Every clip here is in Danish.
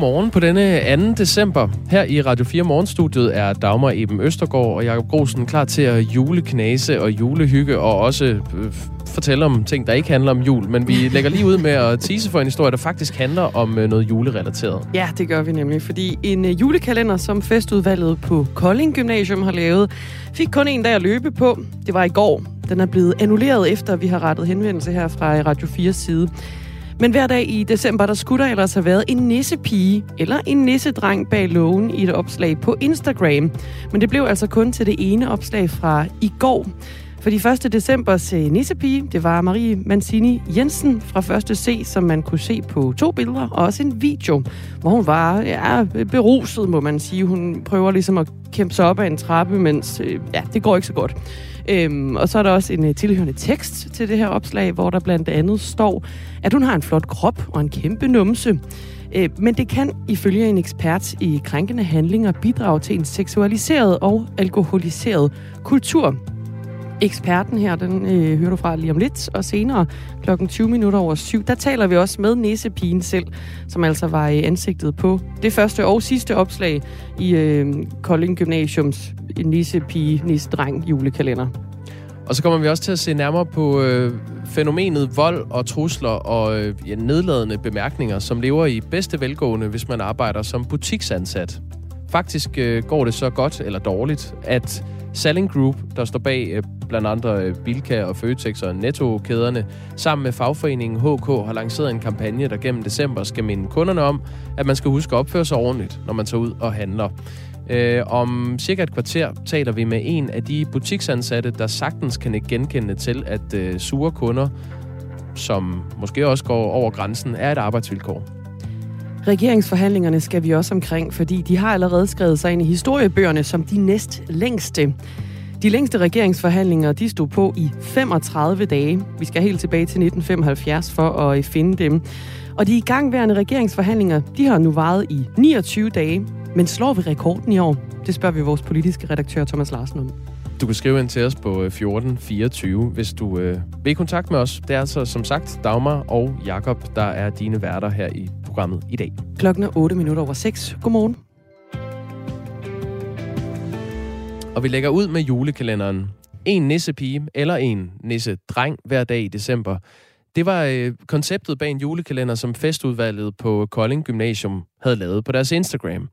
Godmorgen på denne 2. december. Her i Radio 4 Morgenstudiet er Dagmar Eben Østergaard og Jakob Grosen klar til at juleknase og julehygge og også øh, fortælle om ting, der ikke handler om jul. Men vi lægger lige ud med at tease for en historie, der faktisk handler om øh, noget julerelateret. Ja, det gør vi nemlig, fordi en øh, julekalender, som festudvalget på Kolding Gymnasium har lavet, fik kun en dag at løbe på. Det var i går. Den er blevet annulleret efter, vi har rettet henvendelse her fra Radio 4 side. Men hver dag i december, der skulle der ellers have været en nissepige eller en nissedreng bag lågen i et opslag på Instagram. Men det blev altså kun til det ene opslag fra i går. For de 1. decembers øh, nissepige, det var Marie Mancini Jensen fra 1. C, som man kunne se på to billeder, og også en video, hvor hun var ja, beruset, må man sige. Hun prøver ligesom at kæmpe sig op ad en trappe, mens øh, ja, det går ikke så godt. Øhm, og så er der også en øh, tilhørende tekst til det her opslag, hvor der blandt andet står, at hun har en flot krop og en kæmpe numse. Øh, men det kan ifølge en ekspert i krænkende handlinger bidrage til en seksualiseret og alkoholiseret kultur. Eksperten her, den øh, hører du fra lige om lidt, og senere klokken 20 minutter over syv, der taler vi også med næsepigen selv, som altså var i ansigtet på det første og sidste opslag i øh, Kolding Gymnasiums næsepige, næsedreng julekalender. Og så kommer vi også til at se nærmere på øh, fænomenet vold og trusler og øh, ja, nedladende bemærkninger, som lever i bedste velgående, hvis man arbejder som butiksansat. Faktisk øh, går det så godt eller dårligt, at Selling Group, der står bag øh, blandt andre øh, Bilka og Føtex og Netto-kæderne, sammen med fagforeningen HK har lanceret en kampagne, der gennem december skal minde kunderne om, at man skal huske at opføre sig ordentligt, når man tager ud og handler. Øh, om cirka et kvarter taler vi med en af de butiksansatte, der sagtens kan genkende til, at øh, sure kunder, som måske også går over grænsen, er et arbejdsvilkår. Regeringsforhandlingerne skal vi også omkring, fordi de har allerede skrevet sig ind i historiebøgerne som de næst længste. De længste regeringsforhandlinger, de stod på i 35 dage. Vi skal helt tilbage til 1975 for at øh, finde dem. Og de igangværende regeringsforhandlinger, de har nu varet i 29 dage. Men slår vi rekorden i år? Det spørger vi vores politiske redaktør Thomas Larsen om. Du kan skrive ind til os på øh, 1424, hvis du øh, vil i kontakt med os. Det er altså som sagt Dagmar og Jakob, der er dine værter her i programmet i dag. Klokken er 8 minutter over 6. Godmorgen. Og vi lægger ud med julekalenderen. En nissepige eller en nissedreng hver dag i december. Det var øh, konceptet bag en julekalender, som festudvalget på Kolding Gymnasium havde lavet på deres Instagram.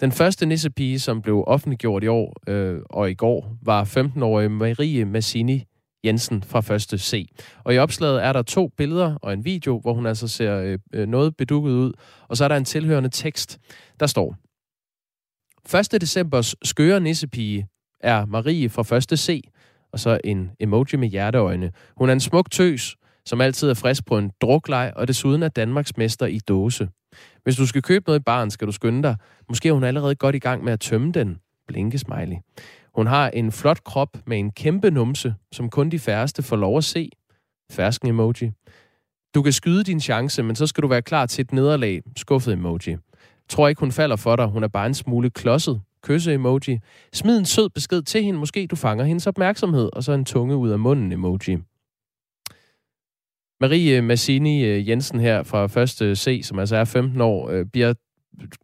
Den første nissepige, som blev offentliggjort i år øh, og i går, var 15-årige Marie Massini Jensen fra første C. Og i opslaget er der to billeder og en video, hvor hun altså ser øh, øh noget bedukket ud, og så er der en tilhørende tekst, der står 1. decembers skøre nissepige er Marie fra første C, og så en emoji med hjerteøjne. Hun er en smuk tøs, som altid er frisk på en druklej, og desuden er Danmarks mester i dåse. Hvis du skal købe noget i baren, skal du skynde dig. Måske er hun allerede godt i gang med at tømme den. Blinke smiley. Hun har en flot krop med en kæmpe numse, som kun de færreste får lov at se. Fersken emoji. Du kan skyde din chance, men så skal du være klar til et nederlag. Skuffet emoji. Tror ikke, hun falder for dig. Hun er bare en smule klodset. Kysse emoji. Smid en sød besked til hende. Måske du fanger hendes opmærksomhed. Og så en tunge ud af munden emoji. Marie eh, Massini eh, Jensen her fra 1. C, som altså er 15 år, eh, bliver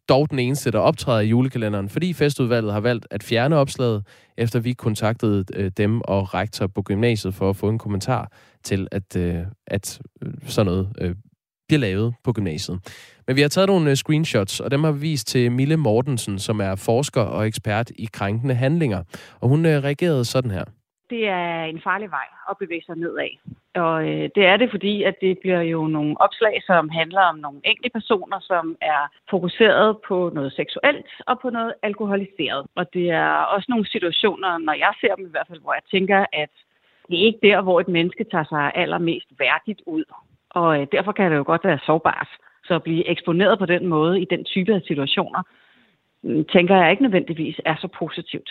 dog den eneste, der optræder i julekalenderen, fordi festudvalget har valgt at fjerne opslaget, efter vi kontaktede øh, dem og rektor på gymnasiet for at få en kommentar til, at, øh, at øh, sådan noget øh, bliver lavet på gymnasiet. Men vi har taget nogle screenshots, og dem har vi vist til Mille Mortensen, som er forsker og ekspert i krænkende handlinger. Og hun reagerede sådan her det er en farlig vej at bevæge sig nedad. Og øh, det er det, fordi at det bliver jo nogle opslag, som handler om nogle enkelte personer, som er fokuseret på noget seksuelt og på noget alkoholiseret. Og det er også nogle situationer, når jeg ser dem i hvert fald, hvor jeg tænker, at det er ikke der, hvor et menneske tager sig allermest værdigt ud. Og øh, derfor kan det jo godt være sårbart. Så at blive eksponeret på den måde i den type af situationer, mm, tænker jeg ikke nødvendigvis er så positivt.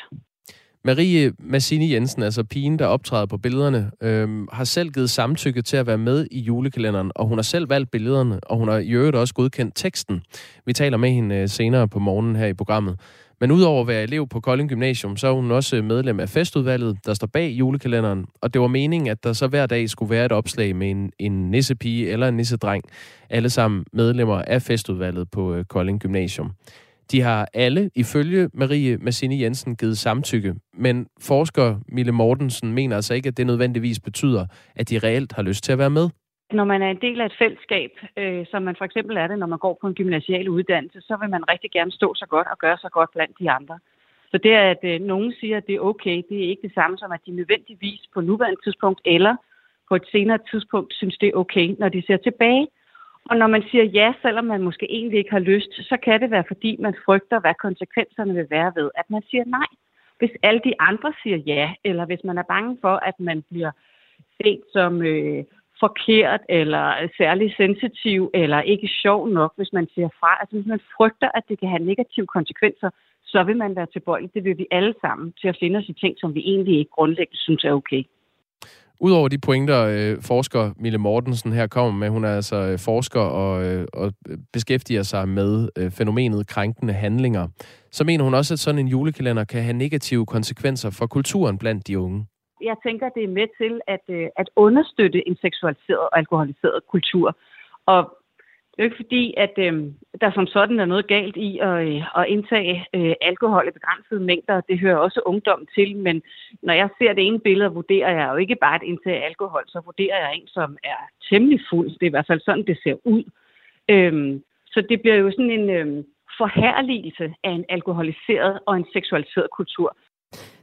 Marie Massini Jensen, altså pigen, der optræder på billederne, øh, har selv givet samtykke til at være med i julekalenderen, og hun har selv valgt billederne, og hun har i øvrigt også godkendt teksten. Vi taler med hende øh, senere på morgenen her i programmet. Men udover at være elev på Kolding Gymnasium, så er hun også medlem af festudvalget, der står bag julekalenderen. Og det var meningen, at der så hver dag skulle være et opslag med en, en nissepige eller en nissedreng. Alle sammen medlemmer af festudvalget på øh, Kolding Gymnasium. De har alle, ifølge Marie Massini Jensen, givet samtykke. Men forsker Mille Mortensen mener altså ikke, at det nødvendigvis betyder, at de reelt har lyst til at være med. Når man er en del af et fællesskab, øh, som man for eksempel er det, når man går på en gymnasial uddannelse, så vil man rigtig gerne stå så godt og gøre så godt blandt de andre. Så det, at øh, nogen siger, at det er okay, det er ikke det samme som, at de nødvendigvis på nuværende tidspunkt eller på et senere tidspunkt synes, det er okay, når de ser tilbage. Og når man siger ja, selvom man måske egentlig ikke har lyst, så kan det være, fordi man frygter, hvad konsekvenserne vil være ved, at man siger nej. Hvis alle de andre siger ja, eller hvis man er bange for, at man bliver set som øh, forkert, eller særlig sensitiv, eller ikke sjov nok, hvis man siger fra. Altså hvis man frygter, at det kan have negative konsekvenser, så vil man være tilbøjelig. Det vil vi alle sammen til at finde os i ting, som vi egentlig ikke grundlæggende synes er okay. Udover de pointer, øh, forsker Mille Mortensen her kommer med, hun er altså øh, forsker og, øh, og beskæftiger sig med øh, fænomenet krænkende handlinger, så mener hun også, at sådan en julekalender kan have negative konsekvenser for kulturen blandt de unge jeg tænker, det er med til at, øh, at understøtte en seksualiseret og alkoholiseret kultur. Og det er jo ikke fordi, at øh, der som sådan er noget galt i at, øh, at indtage øh, alkohol i begrænsede mængder. Det hører også ungdommen til, men når jeg ser det ene billede, vurderer jeg jo ikke bare at indtage alkohol, så vurderer jeg en, som er temmelig fuld. Det er i hvert fald sådan, det ser ud. Øh, så det bliver jo sådan en øh, forherligelse af en alkoholiseret og en seksualiseret kultur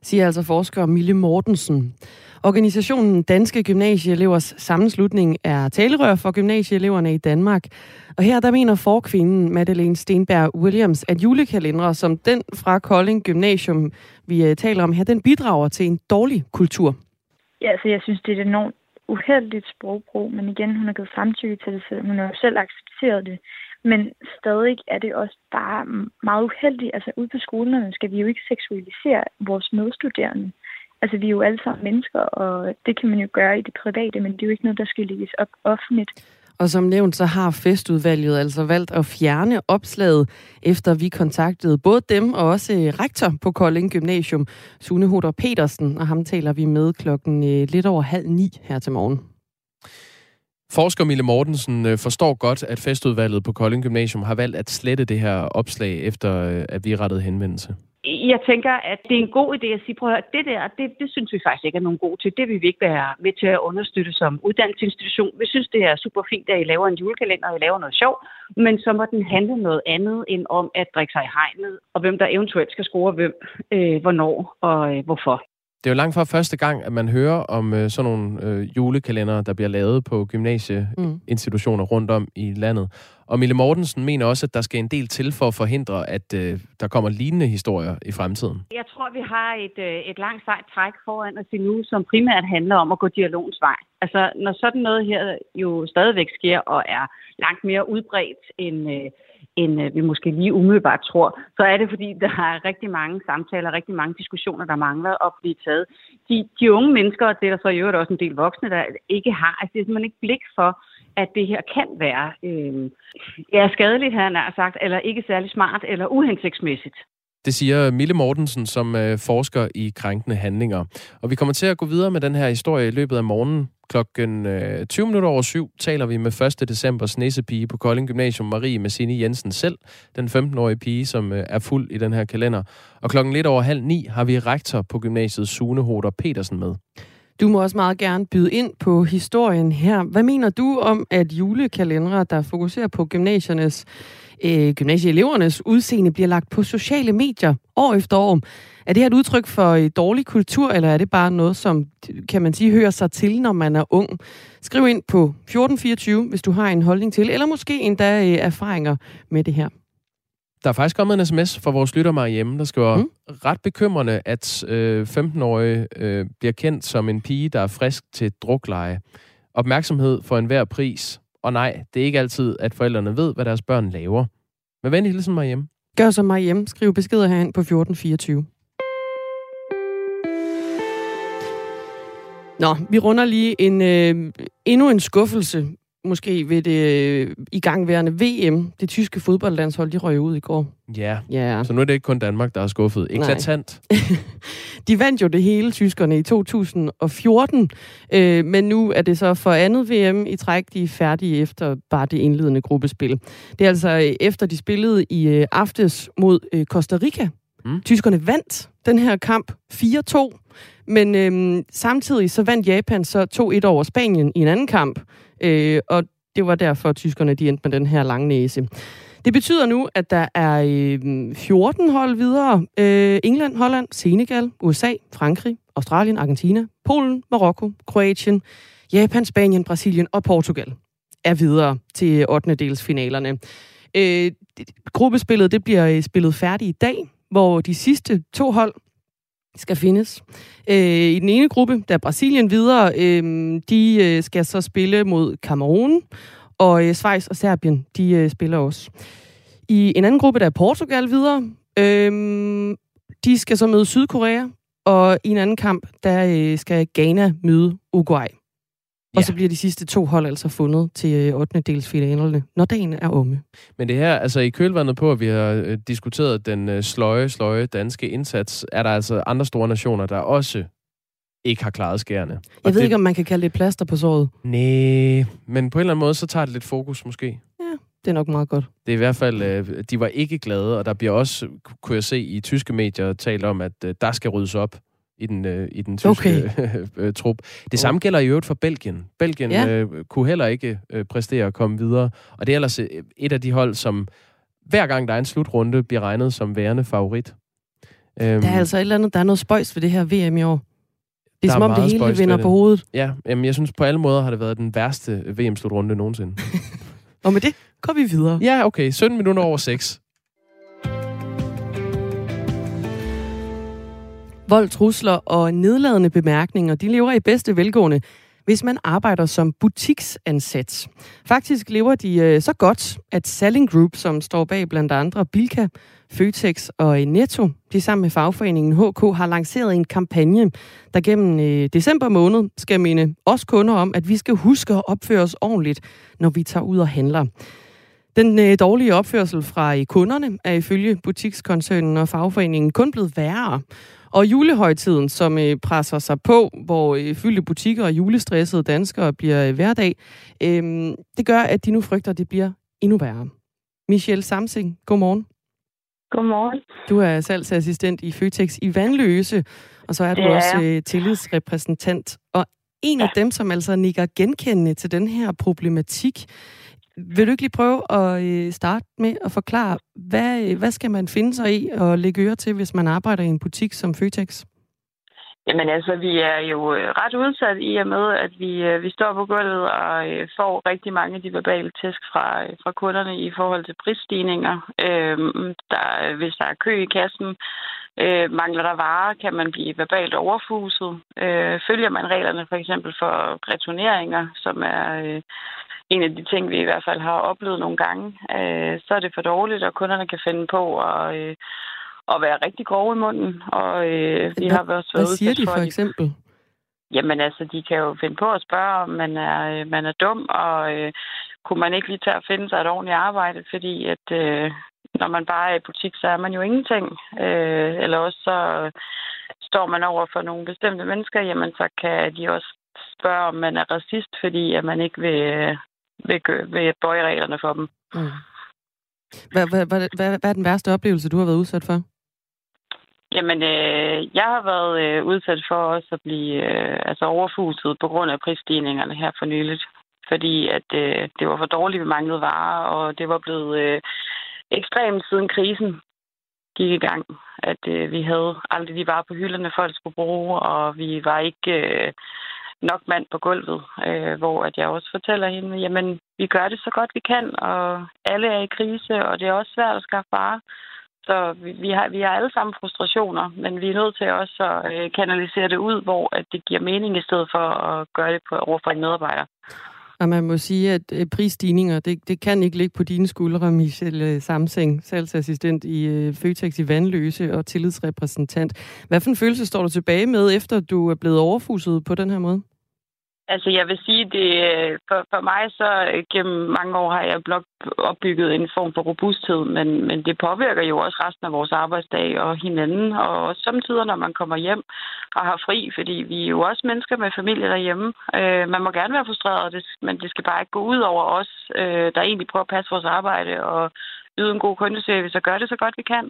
siger altså forsker Mille Mortensen. Organisationen Danske Gymnasieelevers Sammenslutning er talerør for gymnasieeleverne i Danmark. Og her der mener forkvinden Madeleine Stenberg Williams, at julekalendere som den fra Kolding Gymnasium, vi øh, taler om her, den bidrager til en dårlig kultur. Ja, så jeg synes, det er et enormt uheldigt sprogbrug, men igen, hun har givet samtykke til det, så hun har jo selv accepteret det. Men stadig er det også bare meget uheldigt. Altså ude på skolerne skal vi jo ikke seksualisere vores medstuderende. Altså vi er jo alle sammen mennesker, og det kan man jo gøre i det private, men det er jo ikke noget, der skal lægges op offentligt. Og som nævnt, så har festudvalget altså valgt at fjerne opslaget, efter vi kontaktede både dem og også øh, rektor på Kolding Gymnasium, Sune Hoder Petersen, og ham taler vi med klokken øh, lidt over halv ni her til morgen. Forsker Mille Mortensen øh, forstår godt, at festudvalget på Kolding Gymnasium har valgt at slette det her opslag, efter øh, at vi rettede henvendelse. Jeg tænker, at det er en god idé at sige, prøv at høre, det der, det, det synes vi faktisk ikke er nogen god til. Det vil vi ikke være med til at understøtte som uddannelsesinstitution. Vi synes, det er super fint, at I laver en julekalender, og I laver noget sjov, men så må den handle noget andet end om at drikke sig i hegnet, og hvem der eventuelt skal score hvem, øh, hvornår og øh, hvorfor. Det er jo langt fra første gang, at man hører om øh, sådan nogle øh, julekalender, der bliver lavet på gymnasieinstitutioner mm. rundt om i landet. Og Mille Mortensen mener også, at der skal en del til for at forhindre, at øh, der kommer lignende historier i fremtiden. Jeg tror, vi har et, øh, et langt sejt træk foran os nu, som primært handler om at gå dialogens vej. Altså, når sådan noget her jo stadigvæk sker og er langt mere udbredt end... Øh, end øh, vi måske lige umiddelbart tror, så er det fordi, der er rigtig mange samtaler, rigtig mange diskussioner, der mangler at blive taget. De, de unge mennesker, og det er der så i øvrigt også en del voksne, der ikke har, altså det er simpelthen ikke blik for, at det her kan være øh, ja, skadeligt, han har sagt, eller ikke særlig smart eller uhensigtsmæssigt. Det siger Mille Mortensen, som øh, forsker i krænkende handlinger. Og vi kommer til at gå videre med den her historie i løbet af morgenen. Klokken øh, 20 minutter over syv taler vi med 1. decembers næsepige på Kolding Gymnasium, Marie Messini Jensen selv, den 15-årige pige, som øh, er fuld i den her kalender. Og klokken lidt over halv ni har vi rektor på gymnasiet Sune Hoder Petersen med. Du må også meget gerne byde ind på historien her. Hvad mener du om, at julekalendere, der fokuserer på gymnasiernes øh, gymnasieelevernes udseende bliver lagt på sociale medier år efter år. Er det her et udtryk for øh, dårlig kultur, eller er det bare noget, som, kan man sige, hører sig til, når man er ung? Skriv ind på 1424, hvis du har en holdning til, eller måske endda øh, erfaringer med det her. Der er faktisk kommet en sms fra vores lytter hjemme, der skriver, mm. ret bekymrende, at øh, 15-årige øh, bliver kendt som en pige, der er frisk til drukleje. Opmærksomhed for enhver pris. Og nej, det er ikke altid, at forældrene ved, hvad deres børn laver. Men venlig hilsen mig hjem. Gør så mig hjem. Skriv beskeder herhen på 1424. Nå, vi runder lige en, øh, endnu en skuffelse måske ved det øh, igangværende VM. Det tyske fodboldlandshold, de røg ud i går. Ja, Ja. så nu er det ikke kun Danmark, der er skuffet. Eklatant. De vandt jo det hele, tyskerne, i 2014. Øh, men nu er det så for andet VM i træk, de er færdige efter bare det indledende gruppespil. Det er altså øh, efter de spillede i øh, aftes mod øh, Costa Rica. Mm. Tyskerne vandt den her kamp 4-2. Men øhm, samtidig så vandt Japan så 2-1 over Spanien i en anden kamp. Øh, og det var derfor, at tyskerne de endte med den her lange næse. Det betyder nu, at der er øh, 14 hold videre. Øh, England, Holland, Senegal, USA, Frankrig, Australien, Argentina, Polen, Marokko, Kroatien, Japan, Spanien, Brasilien og Portugal er videre til 8. delsfinalerne. Øh, gruppespillet det bliver øh, spillet færdigt i dag, hvor de sidste to hold skal findes. Øh, I den ene gruppe, der er Brasilien videre, øh, de øh, skal så spille mod Kamerun, og øh, Schweiz og Serbien, de øh, spiller også. I en anden gruppe, der er Portugal videre, øh, de skal så møde Sydkorea, og i en anden kamp, der øh, skal Ghana møde Uruguay. Og Ja. så bliver de sidste to hold altså fundet til øh, 8. delsfinalerne, når dagen er omme. Men det her, altså i kølvandet på, at vi har øh, diskuteret den øh, sløje, sløje danske indsats, er der altså andre store nationer, der også ikke har klaret skærene. Jeg ved ikke, om man kan kalde det et plaster på såret. Nej, men på en eller anden måde, så tager det lidt fokus måske. Det er nok meget godt. Det er i hvert fald, øh, de var ikke glade, og der bliver også, kunne jeg se i tyske medier, talt om, at øh, der skal ryddes op i den, øh, i den tyske okay. trup. Det samme gælder i øvrigt for Belgien. Belgien Ja. øh, kunne heller ikke øh, præstere at komme videre, og det er ellers øh, et af de hold, som hver gang der er en slutrunde, bliver regnet som værende favorit. Øhm, Der er altså et eller andet, der er noget spøjs ved det her VM i år. Det er som om det hele spøjs vinder det. på hovedet. Ja, jamen, jeg synes på alle måder har det været den værste VM-slutrunde nogensinde. Og med det går vi videre. ja, okay. 17 minutter over 6. Vold, trusler og nedladende bemærkninger, de lever i bedste velgående, hvis man arbejder som butiksansat. Faktisk lever de øh, så godt, at Selling Group, som står bag blandt andre Bilka, Føtex og Netto, de sammen med fagforeningen HK har lanceret en kampagne, der gennem øh, december måned skal minde os kunder om, at vi skal huske at opføre os ordentligt, når vi tager ud og handler. Den øh, dårlige opførsel fra øh, kunderne er ifølge butikskoncernen og fagforeningen kun blevet værre. Og julehøjtiden, som øh, presser sig på, hvor øh, fyldte butikker og julestressede danskere bliver øh, hverdag, øh, det gør, at de nu frygter, at det bliver endnu værre. Michelle Samsing, godmorgen. Godmorgen. Du er salgsassistent i Føtex i Vandløse, og så er du er også øh, tillidsrepræsentant. Og en af dem, som altså nikker genkendende til den her problematik, vil du ikke lige prøve at øh, starte med at forklare, hvad, øh, hvad skal man finde sig i og lægge øre til, hvis man arbejder i en butik som Føtex? Jamen altså, vi er jo øh, ret udsat i og med, at vi, øh, vi står på gulvet og øh, får rigtig mange af de verbale tæsk fra, fra kunderne i forhold til prisstigninger. Øhm, der, hvis der er kø i kassen, øh, mangler der varer, kan man blive verbalt overfuset. Øh, følger man reglerne for eksempel for returneringer, som er øh, en af de ting, vi i hvert fald har oplevet nogle gange, øh, så er det for dårligt, og kunderne kan finde på at... Øh, at være rigtig grove i munden, og øh, vi Hvad- har også Hvad været siger de for, for eksempel? Jamen altså, de kan jo finde på at spørge, om man er, øh, man er dum, og øh, kunne man ikke lige tage at finde sig et ordentligt arbejde, fordi at øh, når man bare er i butik, så er man jo ingenting. Øh, eller også så står man over for nogle bestemte mennesker, jamen så kan de også spørge, om man er racist, fordi at man ikke vil, øh, vil, vil bøje reglerne for dem. Mm. Hvad, hvad, hvad, hvad, hvad er den værste oplevelse, du har været udsat for? Jamen, øh, jeg har været øh, udsat for også at blive øh, altså overfuset på grund af prisstigningerne her for nyligt. Fordi at øh, det var for dårligt, vi manglede varer, og det var blevet øh, ekstremt siden krisen gik i gang. At øh, vi havde aldrig de varer på hylderne, folk skulle bruge, og vi var ikke øh, nok mand på gulvet. Øh, hvor at jeg også fortæller hende, jamen, vi gør det så godt vi kan, og alle er i krise, og det er også svært at skaffe varer. Så vi, vi, har, vi har alle sammen frustrationer, men vi er nødt til også at øh, kanalisere det ud, hvor at det giver mening i stedet for at gøre det på, over for en medarbejder. Og man må sige, at øh, prisstigninger, det, det kan ikke ligge på dine skuldre, Michelle øh, Samsing, salgsassistent i øh, Føtex i Vandløse og tillidsrepræsentant. Hvad for en følelse står du tilbage med, efter du er blevet overfuset på den her måde? Altså, jeg vil sige, det for, for mig så øh, gennem mange år har jeg blot opbygget en form for robusthed, men, men det påvirker jo også resten af vores arbejdsdag og hinanden, og også samtidig, når man kommer hjem og har fri, fordi vi er jo også mennesker med familie derhjemme. Øh, man må gerne være frustreret, men det skal bare ikke gå ud over os, øh, der egentlig prøver at passe vores arbejde og yde en god kundeservice og gøre det så godt vi kan.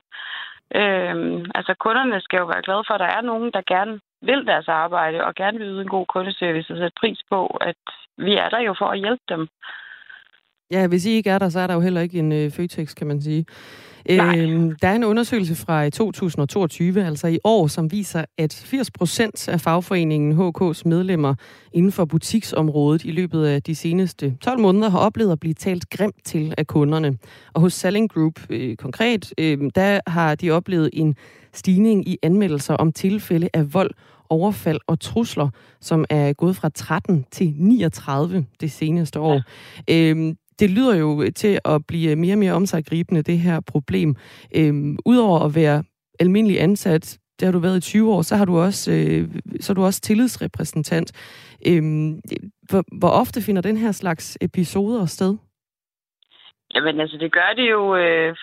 Øh, altså kunderne skal jo være glade for, at der er nogen, der gerne vil deres arbejde og gerne vil yde en god kundeservice og sætte pris på, at vi er der jo for at hjælpe dem. Ja, hvis I ikke er der, så er der jo heller ikke en øh, Føtex, kan man sige. Øhm, der er en undersøgelse fra 2022, altså i år, som viser, at 80 procent af fagforeningen HK's medlemmer inden for butiksområdet i løbet af de seneste 12 måneder har oplevet at blive talt grimt til af kunderne. Og hos Selling Group øh, konkret, øh, der har de oplevet en stigning i anmeldelser om tilfælde af vold overfald og trusler, som er gået fra 13 til 39 det seneste år. Ja. Øhm, det lyder jo til at blive mere og mere omsaggribende, det her problem. Øhm, Udover at være almindelig ansat, det har du været i 20 år, så har du også, øh, så er du også tillidsrepræsentant. Øhm, hvor, hvor ofte finder den her slags episoder sted? Jamen altså, det gør det jo øh,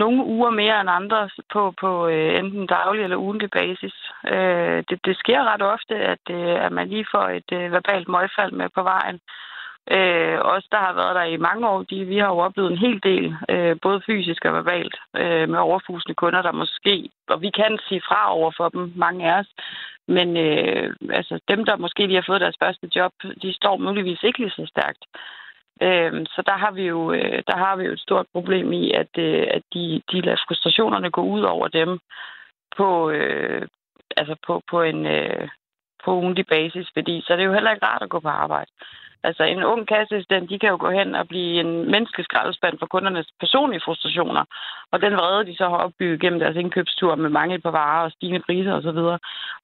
nogle uger mere end andre på, på øh, enten daglig eller ugentlig basis. Øh, det, det sker ret ofte, at, øh, at man lige får et øh, verbalt møgfald med på vejen. Øh, os, der har været der i mange år, de, vi har jo oplevet en hel del, øh, både fysisk og verbalt, øh, med overfusende kunder, der måske, og vi kan sige fra over for dem, mange af os, men øh, altså, dem, der måske lige har fået deres første job, de står muligvis ikke lige så stærkt. Øhm, så der har vi jo øh, der har vi jo et stort problem i, at, øh, at de, de lader frustrationerne gå ud over dem på, øh, altså på, på en øh, på ugentlig basis, fordi så er det jo heller ikke rart at gå på arbejde. Altså en ung kasseassistent, de kan jo gå hen og blive en menneskelig skraldespand for kundernes personlige frustrationer. Og den vrede, de så har opbygget gennem deres indkøbstur med mangel på varer og stigende priser osv.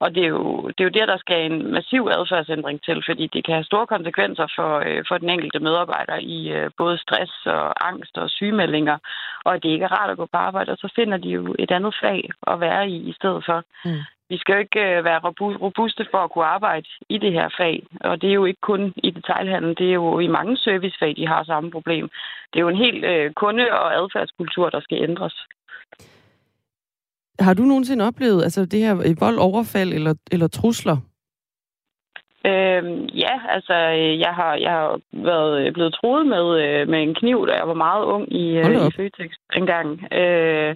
Og det er, jo, det er jo der, der skal en massiv adfærdsændring til, fordi det kan have store konsekvenser for, øh, for den enkelte medarbejder i øh, både stress og angst og sygemeldinger. Og det ikke er rart at gå på arbejde, og så finder de jo et andet fag at være i i stedet for. Mm vi skal jo ikke øh, være robuste for at kunne arbejde i det her fag. Og det er jo ikke kun i detaljhandel, det er jo i mange servicefag, de har samme problem. Det er jo en helt øh, kunde- og adfærdskultur, der skal ændres. Har du nogensinde oplevet altså det her øh, vold, overfald eller, eller trusler? Øhm, ja, altså jeg har, jeg har været blevet troet med, med en kniv, da jeg var meget ung i, i Føtex engang. Øh,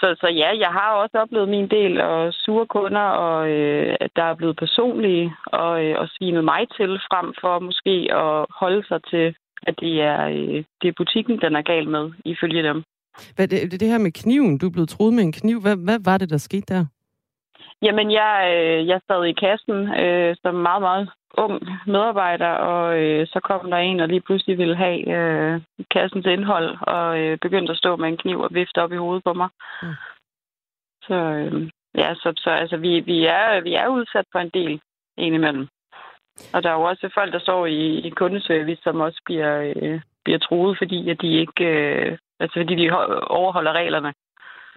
så, så ja, jeg har også oplevet min del af sure kunder, og øh, der er blevet personlige og, øh, og svinet mig til, frem for måske at holde sig til, at det er, øh, det er butikken, den er gal med, ifølge dem. Hvad, det, det her med kniven, du er blevet troet med en kniv. Hvad, hvad var det, der skete der? Jamen, jeg, øh, jeg sad i kassen øh, som meget, meget ung medarbejder, og øh, så kom der en, og lige pludselig ville have øh, kassens indhold, og øh, begyndte at stå med en kniv og vifte op i hovedet på mig. Mm. Så øh, ja, så, så altså, vi, vi, er, vi er udsat for en del indimellem. Og der er jo også folk, der står i, i kundeservice, som også bliver, øh, bliver truet, fordi at de ikke, øh, altså fordi de overholder reglerne.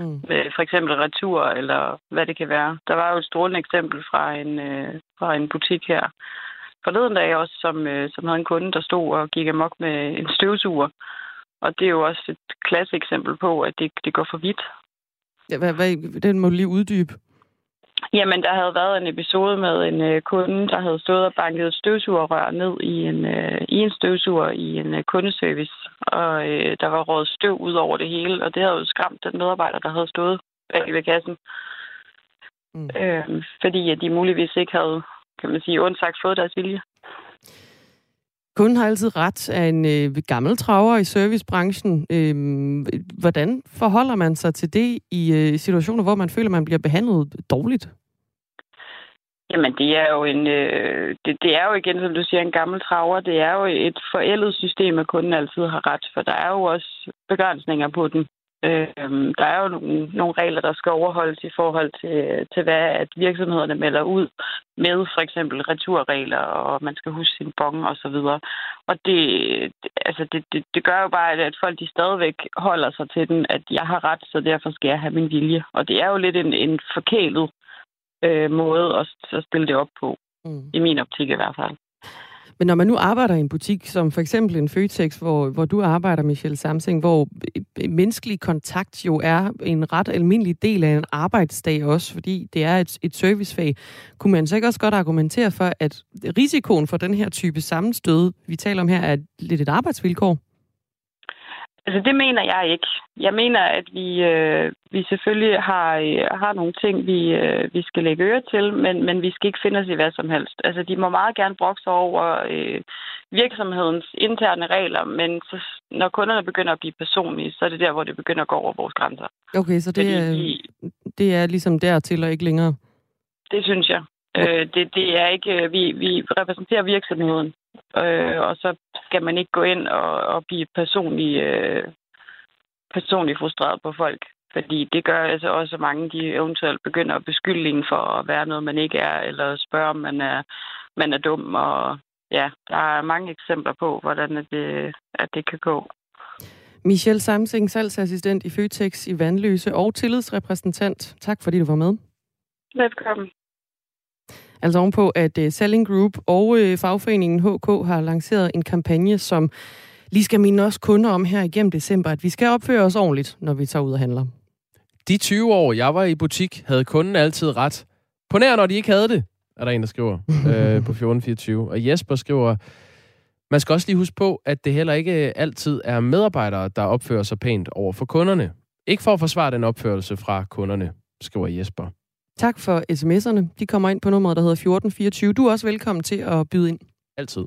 Mm. Med for eksempel retur, eller hvad det kan være. Der var jo et strålende eksempel fra en, øh, fra en butik her forleden dag også, som, øh, som havde en kunde, der stod og gik amok med en støvsuger. Og det er jo også et klasse eksempel på, at det, det går for vidt. Ja, hvad, hvad, den må lige uddybe. Jamen, der havde været en episode med en øh, kunde, der havde stået og banket et støvsugerrør ned i en, øh, i en støvsuger i en øh, kundeservice. Og øh, der var rådet støv ud over det hele, og det havde jo skræmt den medarbejder, der havde stået bag ved kassen. Mm. Øh, fordi at de muligvis ikke havde, kan man sige, undsagt fået deres vilje. Kunden har altid ret af en øh, gammel traver i servicebranchen. Øh, hvordan forholder man sig til det i øh, situationer, hvor man føler, man bliver behandlet dårligt? Jamen, det er jo en, øh, det, det er jo igen, som du siger, en gammel traver. Det er jo et forældet system, at kunden altid har ret, for der er jo også begrænsninger på den. Øh, der er jo nogle, nogle regler, der skal overholdes i forhold til, til hvad at virksomhederne melder ud med for eksempel returregler, og man skal huske sin bong og så videre. Og det, altså det, det, det gør jo bare, at folk de stadigvæk holder sig til den, at jeg har ret, så derfor skal jeg have min vilje. Og det er jo lidt en, en forkælet øh, måde at, at stille det op på, mm. i min optik i hvert fald. Men når man nu arbejder i en butik, som for eksempel en Føtex, hvor, hvor du arbejder, Michelle Samsing, hvor øh, menneskelig kontakt jo er en ret almindelig del af en arbejdsdag også, fordi det er et, et servicefag, kunne man så ikke også godt argumentere for, at risikoen for den her type sammenstød, vi taler om her, er lidt et arbejdsvilkår? Altså, det mener jeg ikke. Jeg mener, at vi, øh, vi selvfølgelig har, øh, har nogle ting, vi, øh, vi skal lægge øre til, men, men vi skal ikke finde os i hvad som helst. Altså, de må meget gerne brokse over øh, virksomhedens interne regler, men så, når kunderne begynder at blive personlige, så er det der, hvor det begynder at gå over vores grænser. Okay, så det, er, de, det er ligesom dertil og ikke længere? Det synes jeg. Øh, det, det er ikke, øh, vi, vi repræsenterer virksomheden, øh, og så skal man ikke gå ind og, og blive personlig, øh, personlig frustreret på folk. Fordi det gør altså også, at mange de eventuelt begynder at beskylde en for at være noget, man ikke er, eller spørge, om man er, man er dum. Og ja, der er mange eksempler på, hvordan det, at det kan gå. Michelle Samsing, salgsassistent i Føtex i Vandløse og tillidsrepræsentant. Tak fordi du var med. Velkommen. Altså ovenpå, at uh, Selling Group og uh, fagforeningen HK har lanceret en kampagne, som lige skal minde os kunder om her igennem december, at vi skal opføre os ordentligt, når vi tager ud og handler. De 20 år, jeg var i butik, havde kunden altid ret. På nær, når de ikke havde det, er der en, der skriver øh, på 1424. Og Jesper skriver, man skal også lige huske på, at det heller ikke altid er medarbejdere, der opfører sig pænt over for kunderne. Ikke for at forsvare den opførelse fra kunderne, skriver Jesper. Tak for sms'erne. De kommer ind på nummeret, der hedder 1424. Du er også velkommen til at byde ind. Altid.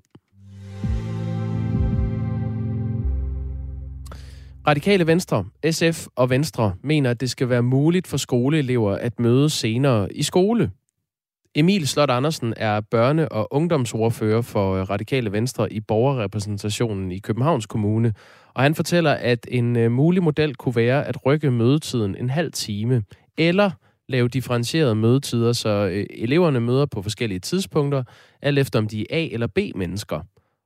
Radikale Venstre, SF og Venstre mener, at det skal være muligt for skoleelever at møde senere i skole. Emil Slot Andersen er børne- og ungdomsordfører for Radikale Venstre i borgerrepræsentationen i Københavns Kommune, og han fortæller, at en øh, mulig model kunne være at rykke mødetiden en halv time, eller lave differentierede mødetider, så øh, eleverne møder på forskellige tidspunkter, alt efter om de er A- eller B-mennesker.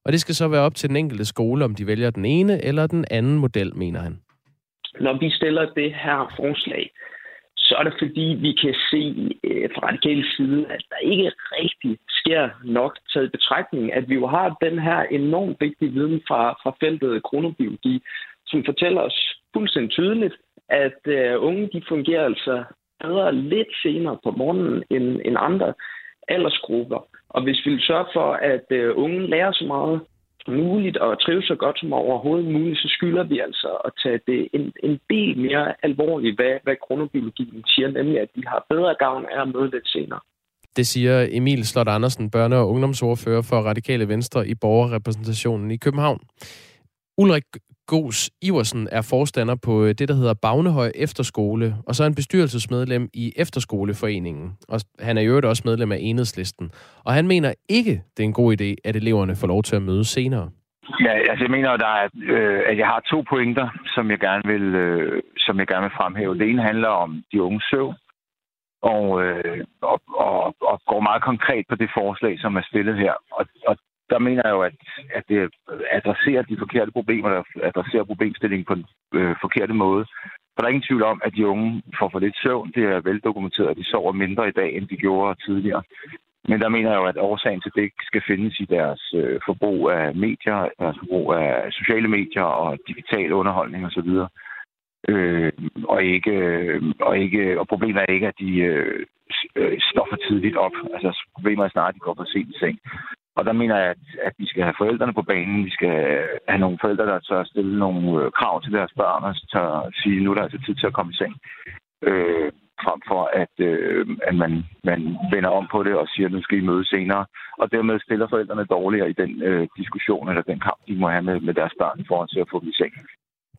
Og det skal så være op til den enkelte skole, om de vælger den ene eller den anden model, mener han. Når vi stiller det her forslag, så er det fordi, vi kan se øh, fra radikale side, at der ikke rigtig sker nok taget betragtning, at vi jo har den her enormt vigtige viden fra, fra feltet kronobiologi, som fortæller os fuldstændig tydeligt, at øh, unge de fungerer altså bedre lidt senere på morgenen end, end andre aldersgrupper. Og hvis vi vil sørge for, at øh, unge lærer så meget som muligt og trives så godt som overhovedet muligt, så skylder vi altså at tage det en, en del mere alvorligt, hvad, hvad kronobiologien siger, nemlig at de har bedre gavn af at møde lidt senere. Det siger Emil Slot Andersen, børne- og ungdomsordfører for Radikale Venstre i borgerrepræsentationen i København. Ulrik Gos Iversen er forstander på øh, det, der hedder Bagnehøj Efterskole, og så er han bestyrelsesmedlem i Efterskoleforeningen. Og han er jo også medlem af Enhedslisten. Og han mener ikke, det er en god idé, at eleverne får lov til at møde senere. Ja, altså jeg mener, der er, øh, at jeg har to pointer, som jeg gerne vil, øh, som jeg gerne vil fremhæve. Det ene handler om de unge søvn, og, øh, og, og, og går meget konkret på det forslag, som er stillet her. Og, og der mener jeg jo, at, at det adresserer de forkerte problemer, der adresserer problemstillingen på den øh, forkerte måde. For der er ingen tvivl om, at de unge får for lidt søvn. Det er veldokumenteret, at de sover mindre i dag, end de gjorde tidligere. Men der mener jeg jo, at årsagen til det skal findes i deres øh, forbrug af medier, deres forbrug af sociale medier og digital underholdning osv. Øh, og, ikke, øh, og, ikke, og problemet er ikke, at de øh, øh står for tidligt op. Altså problemet er snart, at de går for sent i seng. Og der mener jeg, at, at vi skal have forældrene på banen. Vi skal have nogle forældre, der tør stille nogle øh, krav til deres børn, og tør sige, nu er der altså tid til at komme i seng. Øh, frem for, at, øh, at man, man vender om på det og siger, at nu skal I møde senere. Og dermed stiller forældrene dårligere i den øh, diskussion eller den kamp, de må have med, med deres børn for forhold til at få dem i seng.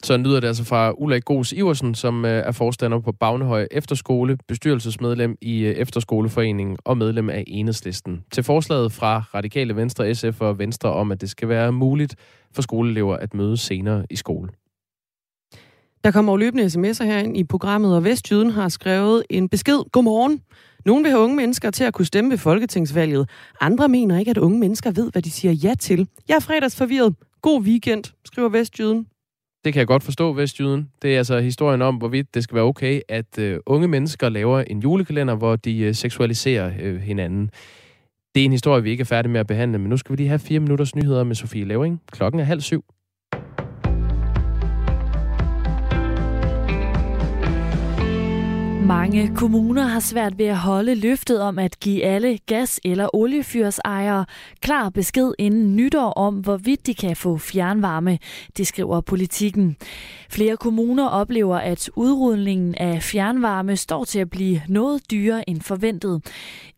Så lyder det altså fra Ulrik Gos Iversen, som øh, er forstander på Bagnehøj Efterskole, bestyrelsesmedlem i øh, Efterskoleforeningen og medlem af Enhedslisten. Til forslaget fra Radikale Venstre, SF og Venstre om, at det skal være muligt for skoleelever at møde senere i skole. Der kommer jo løbende sms'er herind i programmet, og Vestjyden har skrevet en besked. Godmorgen. Nogle vil have unge mennesker til at kunne stemme ved folketingsvalget. Andre mener ikke, at unge mennesker ved, hvad de siger ja til. Jeg er fredagsforvirret. God weekend, skriver Vestjyden. Det kan jeg godt forstå, Vestjyden. Det er altså historien om, hvorvidt det skal være okay, at uh, unge mennesker laver en julekalender, hvor de uh, seksualiserer uh, hinanden. Det er en historie, vi ikke er færdige med at behandle, men nu skal vi lige have fire minutters nyheder med Sofie Levering. Klokken er halv syv. Mange kommuner har svært ved at holde løftet om at give alle gas- eller oliefyrsejere klar besked inden nytår om, hvorvidt de kan få fjernvarme, det skriver politikken. Flere kommuner oplever, at udrulningen af fjernvarme står til at blive noget dyrere end forventet.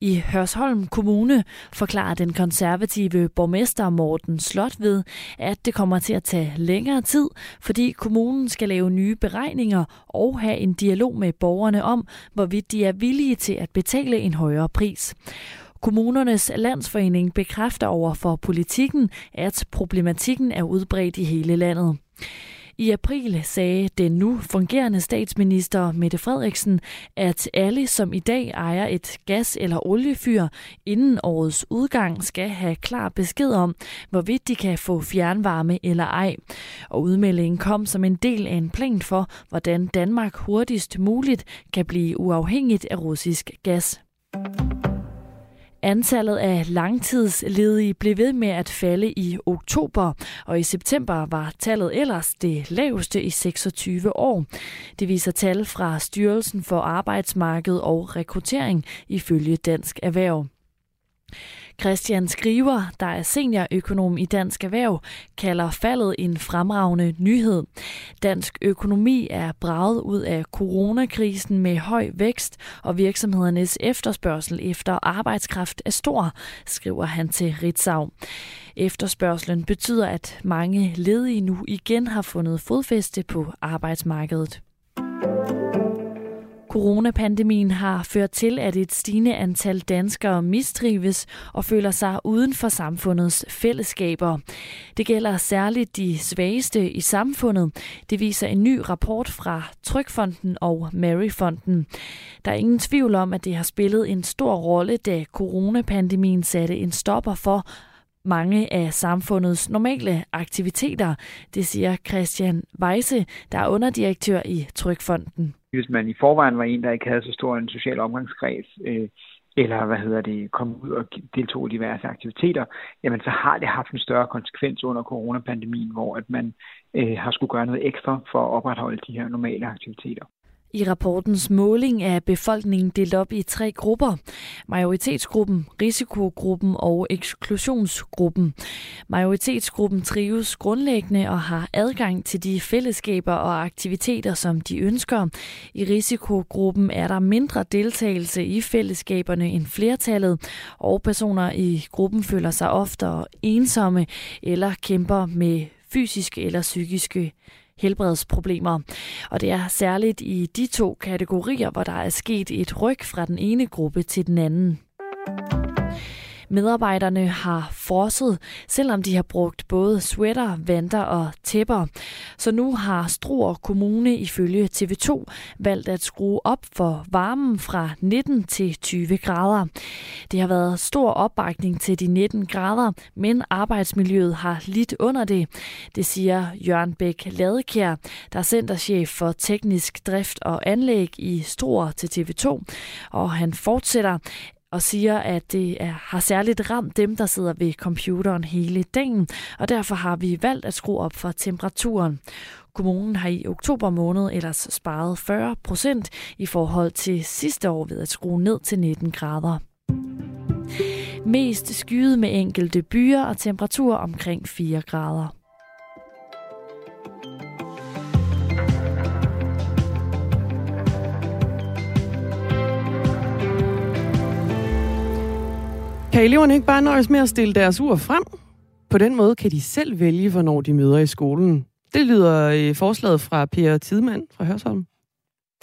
I Hørsholm Kommune forklarer den konservative borgmester Morten Slot ved, at det kommer til at tage længere tid, fordi kommunen skal lave nye beregninger og have en dialog med borgerne om, hvorvidt de er villige til at betale en højere pris. Kommunernes landsforening bekræfter over for politikken, at problematikken er udbredt i hele landet. I april sagde den nu fungerende statsminister Mette Frederiksen, at alle, som i dag ejer et gas- eller oliefyr, inden årets udgang skal have klar besked om, hvorvidt de kan få fjernvarme eller ej. Og udmeldingen kom som en del af en plan for, hvordan Danmark hurtigst muligt kan blive uafhængigt af russisk gas. Antallet af langtidsledige blev ved med at falde i oktober, og i september var tallet ellers det laveste i 26 år. Det viser tal fra Styrelsen for Arbejdsmarked og Rekruttering ifølge Dansk Erhverv. Christian Skriver, der er seniorøkonom i Dansk Erhverv, kalder faldet en fremragende nyhed. Dansk økonomi er braget ud af coronakrisen med høj vækst, og virksomhedernes efterspørgsel efter arbejdskraft er stor, skriver han til Ritzau. Efterspørgselen betyder, at mange ledige nu igen har fundet fodfæste på arbejdsmarkedet. Coronapandemien har ført til, at et stigende antal danskere mistrives og føler sig uden for samfundets fællesskaber. Det gælder særligt de svageste i samfundet. Det viser en ny rapport fra Trykfonden og Maryfonden. Der er ingen tvivl om, at det har spillet en stor rolle, da coronapandemien satte en stopper for mange af samfundets normale aktiviteter. Det siger Christian Weise, der er underdirektør i Trykfonden hvis man i forvejen var en, der ikke havde så stor en social omgangskreds, øh, eller hvad hedder det, kom ud og deltog i diverse aktiviteter, jamen så har det haft en større konsekvens under coronapandemien, hvor at man øh, har skulle gøre noget ekstra for at opretholde de her normale aktiviteter. I rapportens måling er befolkningen delt op i tre grupper. Majoritetsgruppen, risikogruppen og eksklusionsgruppen. Majoritetsgruppen trives grundlæggende og har adgang til de fællesskaber og aktiviteter, som de ønsker. I risikogruppen er der mindre deltagelse i fællesskaberne end flertallet, og personer i gruppen føler sig oftere ensomme eller kæmper med fysiske eller psykiske helbredsproblemer. Og det er særligt i de to kategorier, hvor der er sket et ryg fra den ene gruppe til den anden. Medarbejderne har frosset, selvom de har brugt både sweater, vanter og tæpper. Så nu har Struer Kommune ifølge TV2 valgt at skrue op for varmen fra 19 til 20 grader. Det har været stor opbakning til de 19 grader, men arbejdsmiljøet har lidt under det. Det siger Jørgen Bæk Ladekær, der er centerchef for teknisk drift og anlæg i Struer til TV2. Og han fortsætter, og siger, at det er, har særligt ramt dem, der sidder ved computeren hele dagen, og derfor har vi valgt at skrue op for temperaturen. Kommunen har i oktober måned ellers sparet 40 procent i forhold til sidste år ved at skrue ned til 19 grader. Mest skyet med enkelte byer og temperatur omkring 4 grader. Kan eleverne ikke bare nøjes med at stille deres ur frem? På den måde kan de selv vælge, hvornår de møder i skolen. Det lyder i forslaget fra Per Tidemand fra Hørsholm.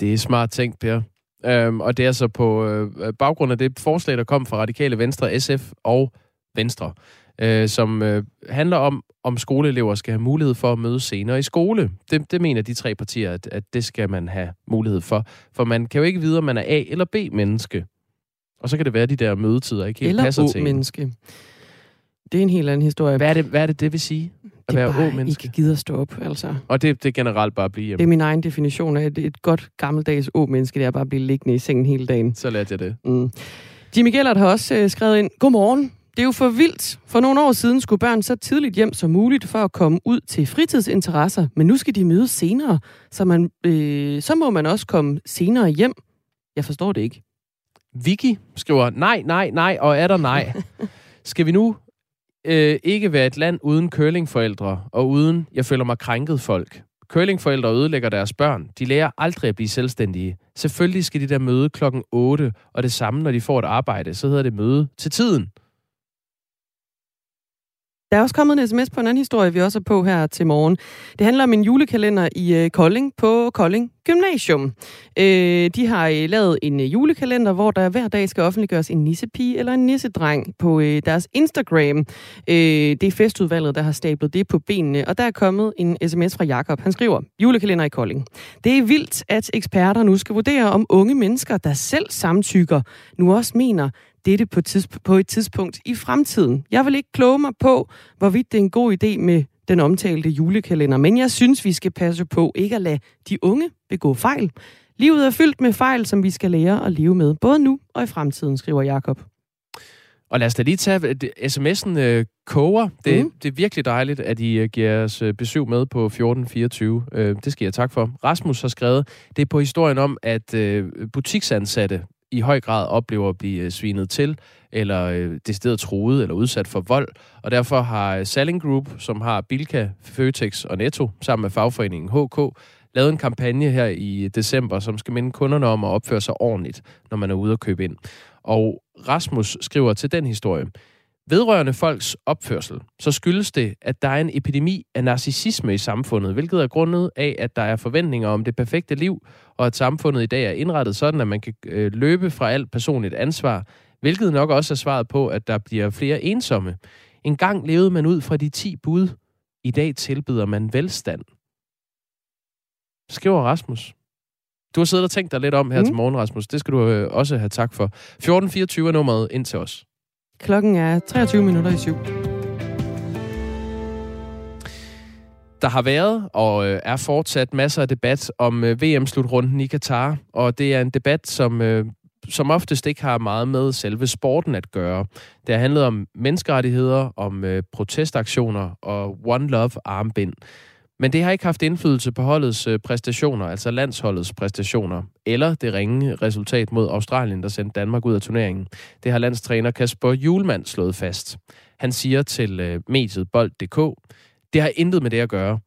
Det er smart tænkt, Per. Øhm, og det er så på øh, baggrund af det forslag, der kom fra Radikale Venstre, SF og Venstre, øh, som øh, handler om, om skoleelever skal have mulighed for at møde senere i skole. Det, det mener de tre partier, at, at det skal man have mulighed for. For man kan jo ikke vide, om man er A- eller B-menneske. Og så kan det være, at de der mødetider ikke helt Eller passer til en. menneske. Det er en helt anden historie. Hvad er det, hvad er det, det vil sige? At det er være bare å-menneske? ikke gider stå op, altså. Og det, det er generelt bare at blive Det er hjemme. min egen definition af et, et godt gammeldags å-menneske, det er bare at blive liggende i sengen hele dagen. Så lærte jeg det. Mm. Jimmy Gellert har også øh, skrevet ind, Godmorgen. Det er jo for vildt. For nogle år siden skulle børn så tidligt hjem som muligt for at komme ud til fritidsinteresser, men nu skal de mødes senere, så, man, øh, så må man også komme senere hjem. Jeg forstår det ikke. Vicky skriver, nej, nej, nej, og er der nej. Skal vi nu øh, ikke være et land uden curlingforældre og uden, jeg føler mig krænket folk? Curlingforældre ødelægger deres børn. De lærer aldrig at blive selvstændige. Selvfølgelig skal de der møde klokken 8, og det samme, når de får et arbejde, så hedder det møde til tiden. Der er også kommet en sms på en anden historie, vi også er på her til morgen. Det handler om en julekalender i øh, Kolding på Kolding Gymnasium. Øh, de har øh, lavet en øh, julekalender, hvor der hver dag skal offentliggøres en nissepige eller en nissedreng på øh, deres Instagram. Øh, det er festudvalget, der har stablet det på benene, og der er kommet en sms fra Jakob. Han skriver, julekalender i Kolding. Det er vildt, at eksperter nu skal vurdere, om unge mennesker, der selv samtykker, nu også mener, dette på, tids- på et tidspunkt i fremtiden. Jeg vil ikke kloge mig på, hvorvidt det er en god idé med den omtalte julekalender, men jeg synes, vi skal passe på ikke at lade de unge begå fejl. Livet er fyldt med fejl, som vi skal lære at leve med, både nu og i fremtiden, skriver Jakob. Og lad os da lige tage, sms'en øh, koger. Det, mm. det er virkelig dejligt, at I øh, giver os øh, besøg med på 1424. Øh, det skal jeg tak for. Rasmus har skrevet, det er på historien om, at øh, butiksansatte i høj grad oplever at blive øh, svinet til, eller øh, decideret truet eller udsat for vold. Og derfor har øh, Salling Group, som har Bilka, Føtex og Netto, sammen med fagforeningen HK, lavet en kampagne her i øh, december, som skal minde kunderne om at opføre sig ordentligt, når man er ude at købe ind. Og Rasmus skriver til den historie, Vedrørende folks opførsel, så skyldes det, at der er en epidemi af narcissisme i samfundet, hvilket er grundet af, at der er forventninger om det perfekte liv, og at samfundet i dag er indrettet sådan, at man kan øh, løbe fra alt personligt ansvar, hvilket nok også er svaret på, at der bliver flere ensomme. En gang levede man ud fra de 10 bud. I dag tilbyder man velstand. Skriver Rasmus. Du har siddet og tænkt dig lidt om her mm. til morgen, Rasmus. Det skal du øh, også have tak for. 1424 er nummeret ind til os. Klokken er 23 minutter i syv. Der har været og øh, er fortsat masser af debat om øh, VM-slutrunden i Katar, og det er en debat, som øh, som oftest ikke har meget med selve sporten at gøre. Det har handlet om menneskerettigheder, om øh, protestaktioner og One Love armbind. Men det har ikke haft indflydelse på holdets øh, præstationer, altså landsholdets præstationer, eller det ringe resultat mod Australien, der sendte Danmark ud af turneringen. Det har landstræner Kasper Julemand slået fast. Han siger til øh, mediet Bold.dk, det har intet med det at gøre.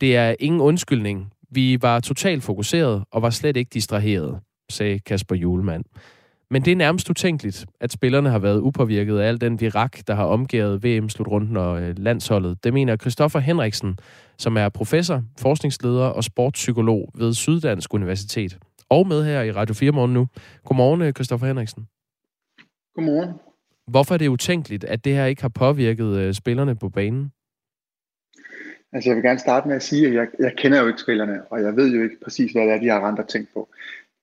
Det er ingen undskyldning. Vi var totalt fokuseret og var slet ikke distraheret, sagde Kasper Julemand. Men det er nærmest utænkeligt, at spillerne har været upåvirket af al den virak, der har omgivet VM-slutrunden og øh, landsholdet. Det mener Christoffer Henriksen, som er professor, forskningsleder og sportspsykolog ved Syddansk Universitet. Og med her i Radio 4 morgen nu. Godmorgen, øh, Christoffer Henriksen. Godmorgen. Hvorfor er det utænkeligt, at det her ikke har påvirket øh, spillerne på banen? Altså jeg vil gerne starte med at sige, at jeg, jeg kender jo ikke spillerne, og jeg ved jo ikke præcis, hvad det er, de har rent tænkt på.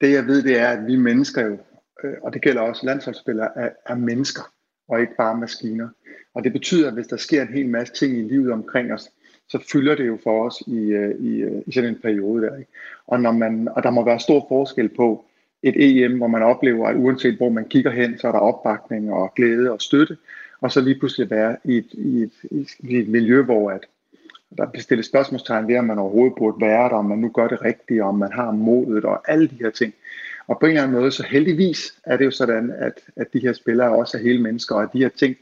Det jeg ved, det er, at vi mennesker jo øh, og det gælder også landsholdsspillere, er, er mennesker og ikke bare maskiner. Og det betyder, at hvis der sker en hel masse ting i livet omkring os, så fylder det jo for os i, øh, i, øh, i sådan en periode der. Ikke? Og, når man, og der må være stor forskel på et EM, hvor man oplever, at uanset hvor man kigger hen, så er der opbakning og glæde og støtte, og så lige pludselig være i et, i et, i et miljø, hvor at der bliver stillet spørgsmålstegn ved, om man overhovedet burde være der, om man nu gør det rigtigt, om man har modet og alle de her ting. Og på en eller anden måde, så heldigvis er det jo sådan, at, at de her spillere også er hele mennesker, og at de her ting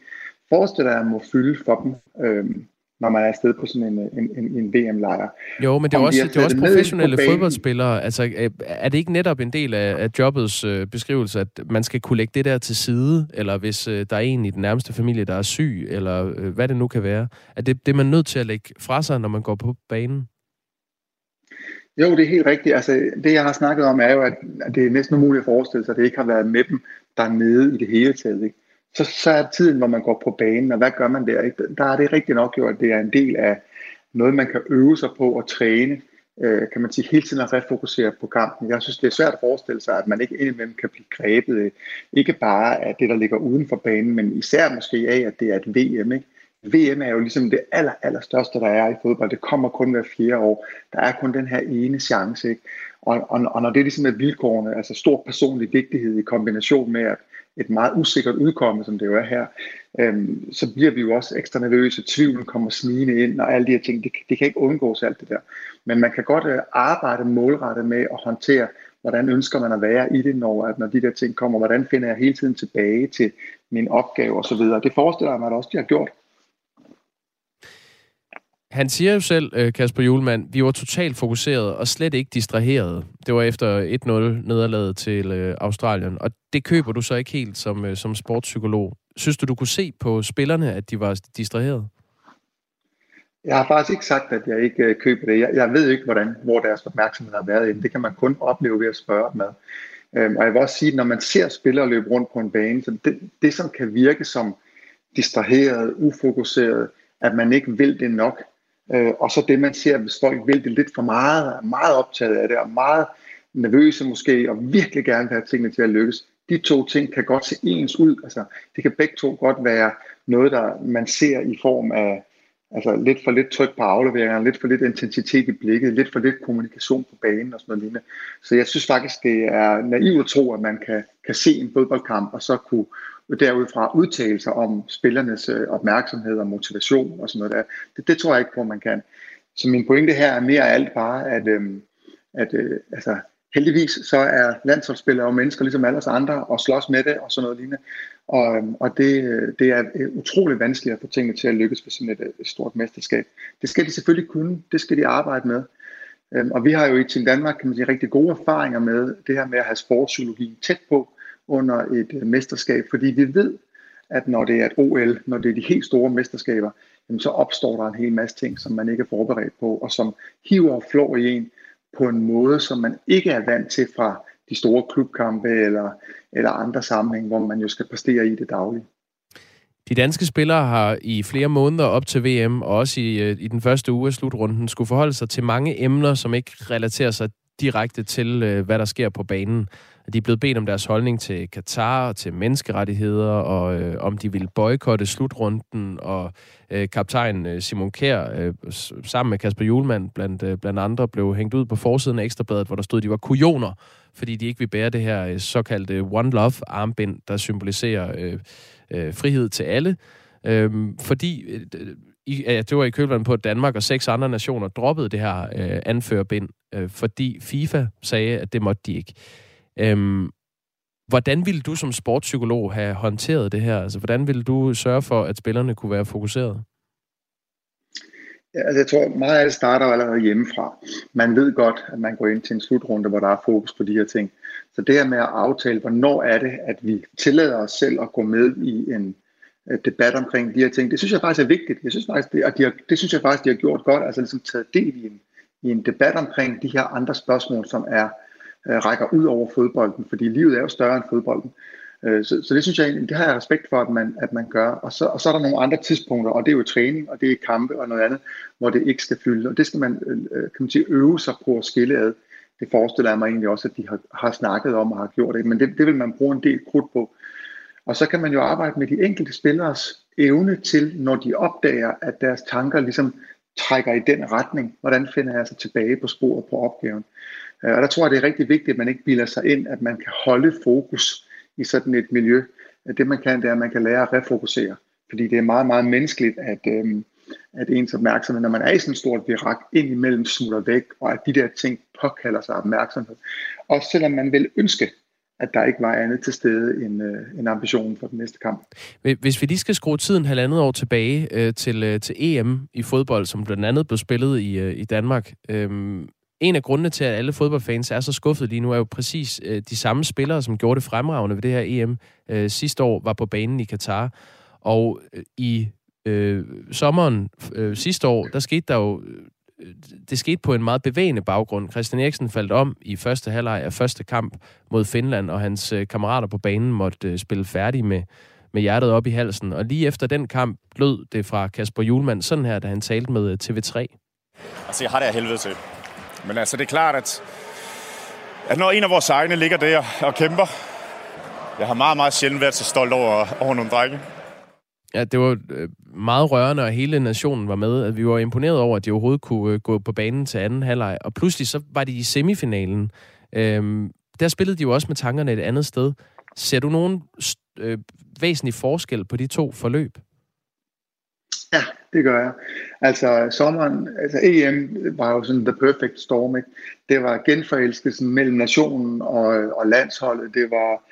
forestiller jeg må fylde for dem, øhm, når man er afsted på sådan en, en, en, en VM-lejr. Jo, men det er også, det er også professionelle fodboldspillere. Altså, er det ikke netop en del af, af jobbets øh, beskrivelse, at man skal kunne lægge det der til side, eller hvis øh, der er en i den nærmeste familie, der er syg, eller øh, hvad det nu kan være? Er det, det er man nødt til at lægge fra sig, når man går på banen? Jo, det er helt rigtigt. Altså, det jeg har snakket om er jo, at det er næsten umuligt at forestille sig, at det ikke har været med dem dernede i det hele taget. Ikke? Så, så er tiden, hvor man går på banen, og hvad gør man der? Ikke? Der er det rigtigt nok jo, at det er en del af noget, man kan øve sig på og træne, øh, kan man sige, hele tiden at refokusere på kampen. Jeg synes, det er svært at forestille sig, at man ikke indimellem kan blive grebet, ikke bare af det, der ligger uden for banen, men især måske af, at det er et VM. Ikke? VM er jo ligesom det aller, aller største, der er i fodbold. Det kommer kun hver fjerde år. Der er kun den her ene chance. Ikke? Og, og, og når det ligesom er vilkårene, altså stor personlig vigtighed i kombination med, at et meget usikkert udkomme, som det jo er her, øhm, så bliver vi jo også ekstra nervøse, tvivlen kommer snigende ind, og alle de her ting, det, det kan ikke undgås alt det der. Men man kan godt øh, arbejde målrettet med at håndtere, hvordan ønsker man at være i det, når, at når de der ting kommer, hvordan finder jeg hele tiden tilbage til min opgave osv. Det forestiller jeg mig at også, de har gjort. Han siger jo selv, øh, Kasper Julemand, vi var totalt fokuseret og slet ikke distraheret. Det var efter 1-0 nederlaget til øh, Australien, og det køber du så ikke helt som, øh, som sportspsykolog. Synes du, du kunne se på spillerne, at de var distraheret? Jeg har faktisk ikke sagt, at jeg ikke øh, køber det. Jeg, jeg ved ikke, hvordan, hvor deres opmærksomhed har været inde. Det kan man kun opleve ved at spørge dem ad. Øhm, og jeg vil også sige, at når man ser spillere løbe rundt på en bane, så det, det som kan virke som distraheret, ufokuseret, at man ikke vil det nok, Øh, og så det, man ser, hvis folk vil det lidt for meget, er meget optaget af det, og meget nervøse måske, og virkelig gerne vil have tingene til at lykkes. De to ting kan godt se ens ud. Altså, det kan begge to godt være noget, der man ser i form af altså, lidt for lidt tryk på afleveringerne, lidt for lidt intensitet i blikket, lidt for lidt kommunikation på banen og sådan noget lignende. Så jeg synes faktisk, det er naivt at tro, at man kan, kan se en fodboldkamp, og så kunne derudfra udtale sig om spillernes øh, opmærksomhed og motivation og sådan noget der. Det, det tror jeg ikke på, man kan. Så min pointe her er mere alt bare, at, øhm, at øh, altså, heldigvis så er landsholdsspillere og mennesker ligesom alle os andre og slås med det og sådan noget lignende. Og, øhm, og det, øh, det er øh, utrolig vanskeligt at få tingene til at lykkes på sådan et, øh, et stort mesterskab. Det skal de selvfølgelig kunne, det skal de arbejde med. Øhm, og vi har jo i Team Danmark kan man sige, rigtig gode erfaringer med det her med at have sportspsykologien tæt på, under et mesterskab, fordi vi ved, at når det er et OL, når det er de helt store mesterskaber, jamen så opstår der en hel masse ting, som man ikke er forberedt på, og som hiver og flår i en på en måde, som man ikke er vant til fra de store klubkampe eller, eller andre sammenhæng, hvor man jo skal præstere i det daglige. De danske spillere har i flere måneder op til VM, og også i, øh, i den første uge af slutrunden, skulle forholde sig til mange emner, som ikke relaterer sig direkte til, øh, hvad der sker på banen de er blevet bedt om deres holdning til Katar og til menneskerettigheder, og øh, om de ville boykotte slutrunden, og øh, kaptajn øh, Simon Kjær, øh, sammen med Kasper Julemand blandt, øh, blandt andre, blev hængt ud på forsiden af Ekstrabladet, hvor der stod, at de var kujoner, fordi de ikke vil bære det her øh, såkaldte One Love-armbind, der symboliserer øh, øh, frihed til alle. Øh, fordi øh, i, ja, det var i kølvandet på, at Danmark og seks andre nationer droppede det her øh, anførbind, øh, fordi FIFA sagde, at det måtte de ikke. Øhm, hvordan ville du som sportspsykolog have håndteret det her? Altså, hvordan ville du sørge for, at spillerne kunne være fokuseret? Altså jeg tror, meget af det starter allerede hjemmefra. Man ved godt, at man går ind til en slutrunde, hvor der er fokus på de her ting. Så det her med at aftale, hvornår er det, at vi tillader os selv at gå med i en øh, debat omkring de her ting, det synes jeg faktisk er vigtigt. Jeg synes faktisk, det, og de har, det synes jeg faktisk, de har gjort godt, altså ligesom taget del i en, i en debat omkring de her andre spørgsmål, som er øh, rækker ud over fodbolden, fordi livet er jo større end fodbolden. Øh, så, så det synes jeg det har jeg respekt for, at man, at man gør. Og så, og så er der nogle andre tidspunkter, og det er jo træning, og det er kampe og noget andet, hvor det ikke skal fylde. Og det skal man, øh, øh, kan man sige, øve sig på at skille ad. Det forestiller jeg mig egentlig også, at de har, har snakket om og har gjort det, men det, det vil man bruge en del krudt på. Og så kan man jo arbejde med de enkelte spillers evne til, når de opdager, at deres tanker ligesom trækker i den retning. Hvordan finder jeg sig tilbage på sporet på opgaven? Og der tror jeg, det er rigtig vigtigt, at man ikke bilder sig ind, at man kan holde fokus i sådan et miljø. at Det man kan, det er, at man kan lære at refokusere. Fordi det er meget, meget menneskeligt, at, øhm, at ens opmærksomhed, når man er i sådan et stort virak, indimellem smutter væk, og at de der ting påkalder sig opmærksomhed. Også selvom man vil ønske, at der ikke var andet til stede end, øh, end ambitionen for den næste kamp. Hvis vi lige skal skrue tiden halvandet år tilbage øh, til, øh, til EM i fodbold, som blandt andet blev spillet i, øh, i Danmark, øh, en af grundene til, at alle fodboldfans er så skuffet lige nu, er jo præcis øh, de samme spillere, som gjorde det fremragende ved det her EM øh, sidste år, var på banen i Katar. Og øh, i øh, sommeren øh, sidste år, der skete der jo øh, det skete på en meget bevægende baggrund. Christian Eriksen faldt om i første halvleg af første kamp mod Finland, og hans øh, kammerater på banen måtte øh, spille færdig med, med hjertet op i halsen. Og lige efter den kamp lød det fra Kasper Julemand sådan her, da han talte med øh, TV3. Altså, jeg har det af helvede til. Men altså, det er klart, at, at når en af vores egne ligger der og kæmper, jeg har meget, meget sjældent været så stolt over, over nogle drenge. Ja, det var øh, meget rørende, og hele nationen var med. At vi var imponeret over, at de overhovedet kunne øh, gå på banen til anden halvleg. Og pludselig så var de i semifinalen. Øhm, der spillede de jo også med tankerne et andet sted. Ser du nogen øh, væsentlig forskel på de to forløb? Ja, det gør jeg. Altså sommeren, altså EM var jo sådan the perfect storm, ikke? Det var genforelskelsen mellem nationen og, og landsholdet. Det var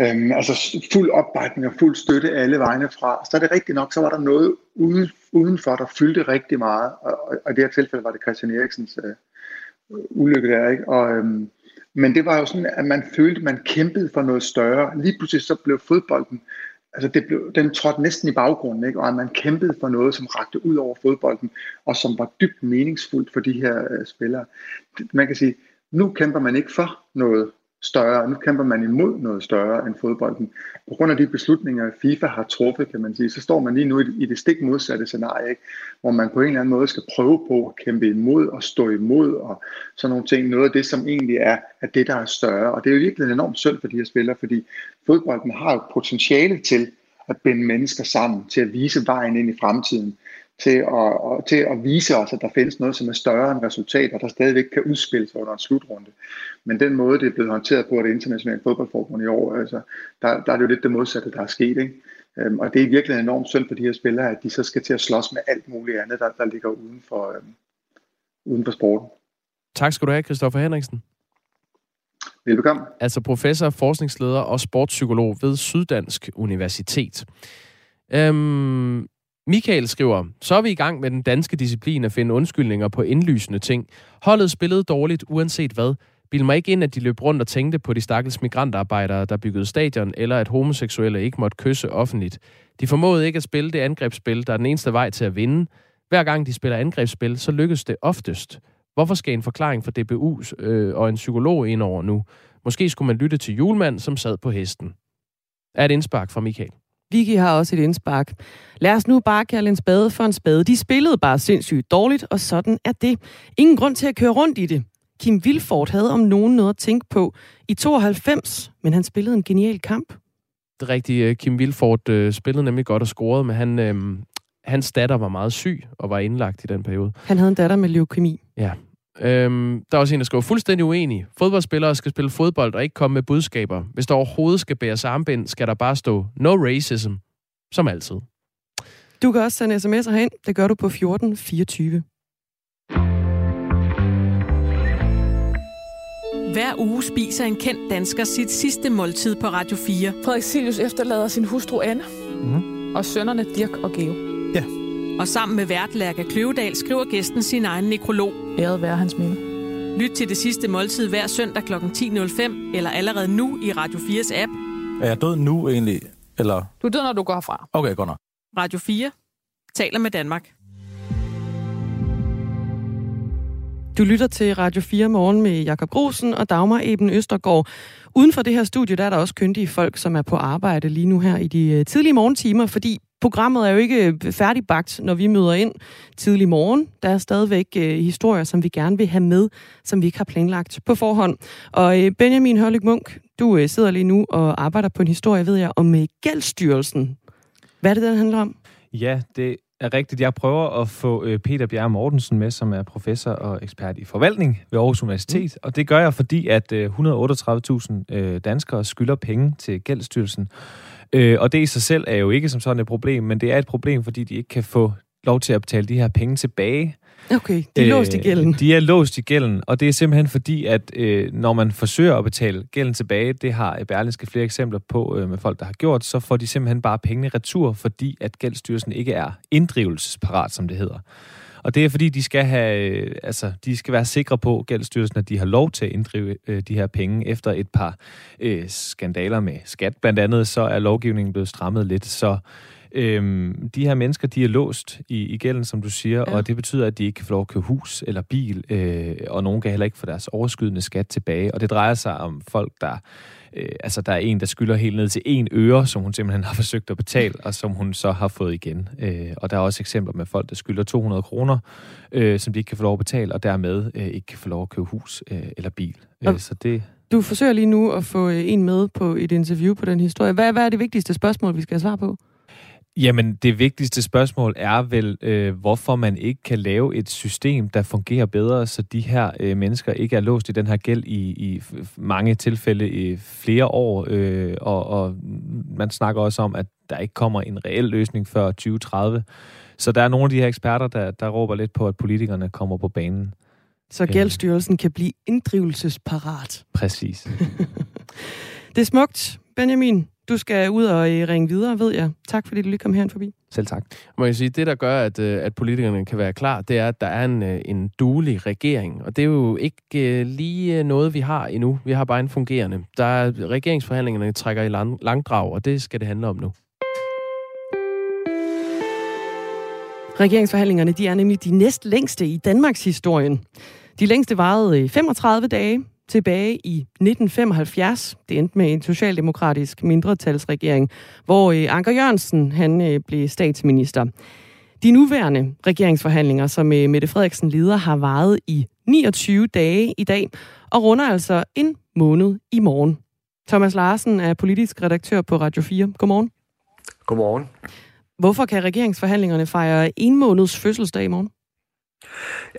øhm, altså fuld opbakning og fuld støtte alle vegne fra. Så er det rigtigt nok, så var der noget uden, udenfor, der fyldte rigtig meget. Og, og, og i det her tilfælde var det Christian Eriksens øh, ulykke der, ikke? Og, øhm, men det var jo sådan, at man følte, at man kæmpede for noget større. Lige pludselig så blev fodbolden altså det blev, den trådte næsten i baggrunden, ikke? og at man kæmpede for noget, som rakte ud over fodbolden, og som var dybt meningsfuldt for de her øh, spillere. Man kan sige, nu kæmper man ikke for noget større, nu kæmper man imod noget større end fodbolden. På grund af de beslutninger, FIFA har truffet, kan man sige, så står man lige nu i, det stik modsatte scenarie, ikke? hvor man på en eller anden måde skal prøve på at kæmpe imod og stå imod og sådan nogle ting. Noget af det, som egentlig er, er det, der er større. Og det er jo virkelig enormt synd for de her spillere, fordi fodbolden har jo potentiale til at binde mennesker sammen, til at vise vejen ind i fremtiden til at, og, til at vise os, at der findes noget, som er større end resultater, der stadigvæk kan udspille sig under en slutrunde. Men den måde, det er blevet håndteret på af det internationale fodboldforbund i år, altså, der, der er det jo lidt det modsatte, der er sket. Ikke? Øhm, og det er virkelig enormt synd for de her spillere, at de så skal til at slås med alt muligt andet, der, der ligger uden for, øhm, uden for sporten. Tak skal du have, Christoffer Henriksen. Velbekomme. Altså professor, forskningsleder og sportspsykolog ved Syddansk Universitet. Øhm, Michael skriver, så er vi i gang med den danske disciplin at finde undskyldninger på indlysende ting. Holdet spillede dårligt uanset hvad. Bild mig ikke ind, at de løb rundt og tænkte på de stakkels migrantarbejdere, der byggede stadion, eller at homoseksuelle ikke måtte kysse offentligt. De formåede ikke at spille det angrebsspil, der er den eneste vej til at vinde. Hver gang de spiller angrebsspil, så lykkes det oftest. Hvorfor skal en forklaring fra DBU øh, og en psykolog ind over nu? Måske skulle man lytte til julemand, som sad på hesten. Er et indspark fra Michael. Vicky har også et indspark. Lad os nu bare kalde en spade for en spade. De spillede bare sindssygt dårligt, og sådan er det. Ingen grund til at køre rundt i det. Kim Vilfort havde om nogen noget at tænke på i 92, men han spillede en genial kamp. Det rigtigt. Øh, Kim Vilfort øh, spillede nemlig godt og scorede, men han, øh, hans datter var meget syg og var indlagt i den periode. Han havde en datter med leukemi. Ja. Øhm, der er også en, der skriver fuldstændig uenig. Fodboldspillere skal spille fodbold og ikke komme med budskaber. Hvis der overhovedet skal bære armbind, skal der bare stå no racism, som altid. Du kan også sende sms'er hen. Det gør du på 1424. Hver uge spiser en kendt dansker sit sidste måltid på Radio 4. Frederik Silius efterlader sin hustru Anne mm. og sønnerne Dirk og Geo. Ja. Og sammen med vært Lærke Kløvedal skriver gæsten sin egen nekrolog. Æret være hans minde. Lyt til det sidste måltid hver søndag kl. 10.05, eller allerede nu i Radio 4's app. Er jeg død nu egentlig, eller? Du er død, når du går herfra. Okay, godt nok. Radio 4 taler med Danmark. Du lytter til Radio 4 morgen med Jakob Grosen og Dagmar Eben Østergaard. Uden for det her studie, der er der også kyndige folk, som er på arbejde lige nu her i de øh, tidlige morgentimer, fordi programmet er jo ikke øh, færdigbagt, når vi møder ind tidlig morgen. Der er stadigvæk øh, historier, som vi gerne vil have med, som vi ikke har planlagt på forhånd. Og øh, Benjamin Hørlyk Munk, du øh, sidder lige nu og arbejder på en historie, ved jeg, om øh, gældstyrelsen. Hvad er det, den handler om? Ja, det er rigtigt. Jeg prøver at få øh, Peter Bjerre Mortensen med, som er professor og ekspert i forvaltning ved Aarhus Universitet. Mm. Og det gør jeg, fordi at 138.000 øh, danskere skylder penge til gældsstyrelsen. Og det i sig selv er jo ikke som sådan et problem, men det er et problem, fordi de ikke kan få lov til at betale de her penge tilbage. Okay, de er øh, låst i gælden. De er låst i gælden, og det er simpelthen fordi, at øh, når man forsøger at betale gælden tilbage, det har Berlinske flere eksempler på øh, med folk, der har gjort, så får de simpelthen bare pengene retur, fordi at gældsstyrelsen ikke er inddrivelsesparat, som det hedder. Og det er fordi, de skal, have, øh, altså, de skal være sikre på, gældsstyrelsen, at de har lov til at inddrive øh, de her penge. Efter et par øh, skandaler med skat blandt andet, så er lovgivningen blevet strammet lidt, så Øhm, de her mennesker, de er låst i, i gælden, som du siger, ja. og det betyder, at de ikke kan få lov at købe hus eller bil, øh, og nogen kan heller ikke få deres overskydende skat tilbage. Og det drejer sig om folk, der øh, altså der er en, der skylder helt ned til en øre, som hun simpelthen har forsøgt at betale, og som hun så har fået igen. Øh, og der er også eksempler med folk, der skylder 200 kroner, øh, som de ikke kan få lov at betale, og dermed øh, ikke kan få lov at købe hus øh, eller bil. Øh, så det... Du forsøger lige nu at få øh, en med på et interview på den historie. Hvad, hvad er det vigtigste spørgsmål, vi skal have svar på? Jamen, det vigtigste spørgsmål er vel, øh, hvorfor man ikke kan lave et system, der fungerer bedre, så de her øh, mennesker ikke er låst i den her gæld i, i mange tilfælde i flere år. Øh, og, og man snakker også om, at der ikke kommer en reel løsning før 2030. Så der er nogle af de her eksperter, der, der råber lidt på, at politikerne kommer på banen. Så øh. Gældsstyrelsen kan blive inddrivelsesparat. Præcis. det er smukt, Benjamin. Du skal ud og øh, ringe videre, ved jeg. Tak fordi du lige kom herhen forbi. Selv tak. Må jeg sige, det der gør, at, øh, at politikerne kan være klar, det er, at der er en, øh, en duelig regering. Og det er jo ikke lige noget, vi har endnu. Vi har bare en fungerende. Der er, regeringsforhandlingerne trækker i lang, langdrag, og det skal det handle om nu. Regeringsforhandlingerne de er nemlig de næst længste i Danmarks historien. De længste varede 35 dage, tilbage i 1975. Det endte med en socialdemokratisk mindretalsregering, hvor øh, Anker Jørgensen han øh, blev statsminister. De nuværende regeringsforhandlinger, som øh, Mette Frederiksen leder, har varet i 29 dage i dag, og runder altså en måned i morgen. Thomas Larsen er politisk redaktør på Radio 4. Godmorgen. Godmorgen. Hvorfor kan regeringsforhandlingerne fejre en måneds fødselsdag i morgen?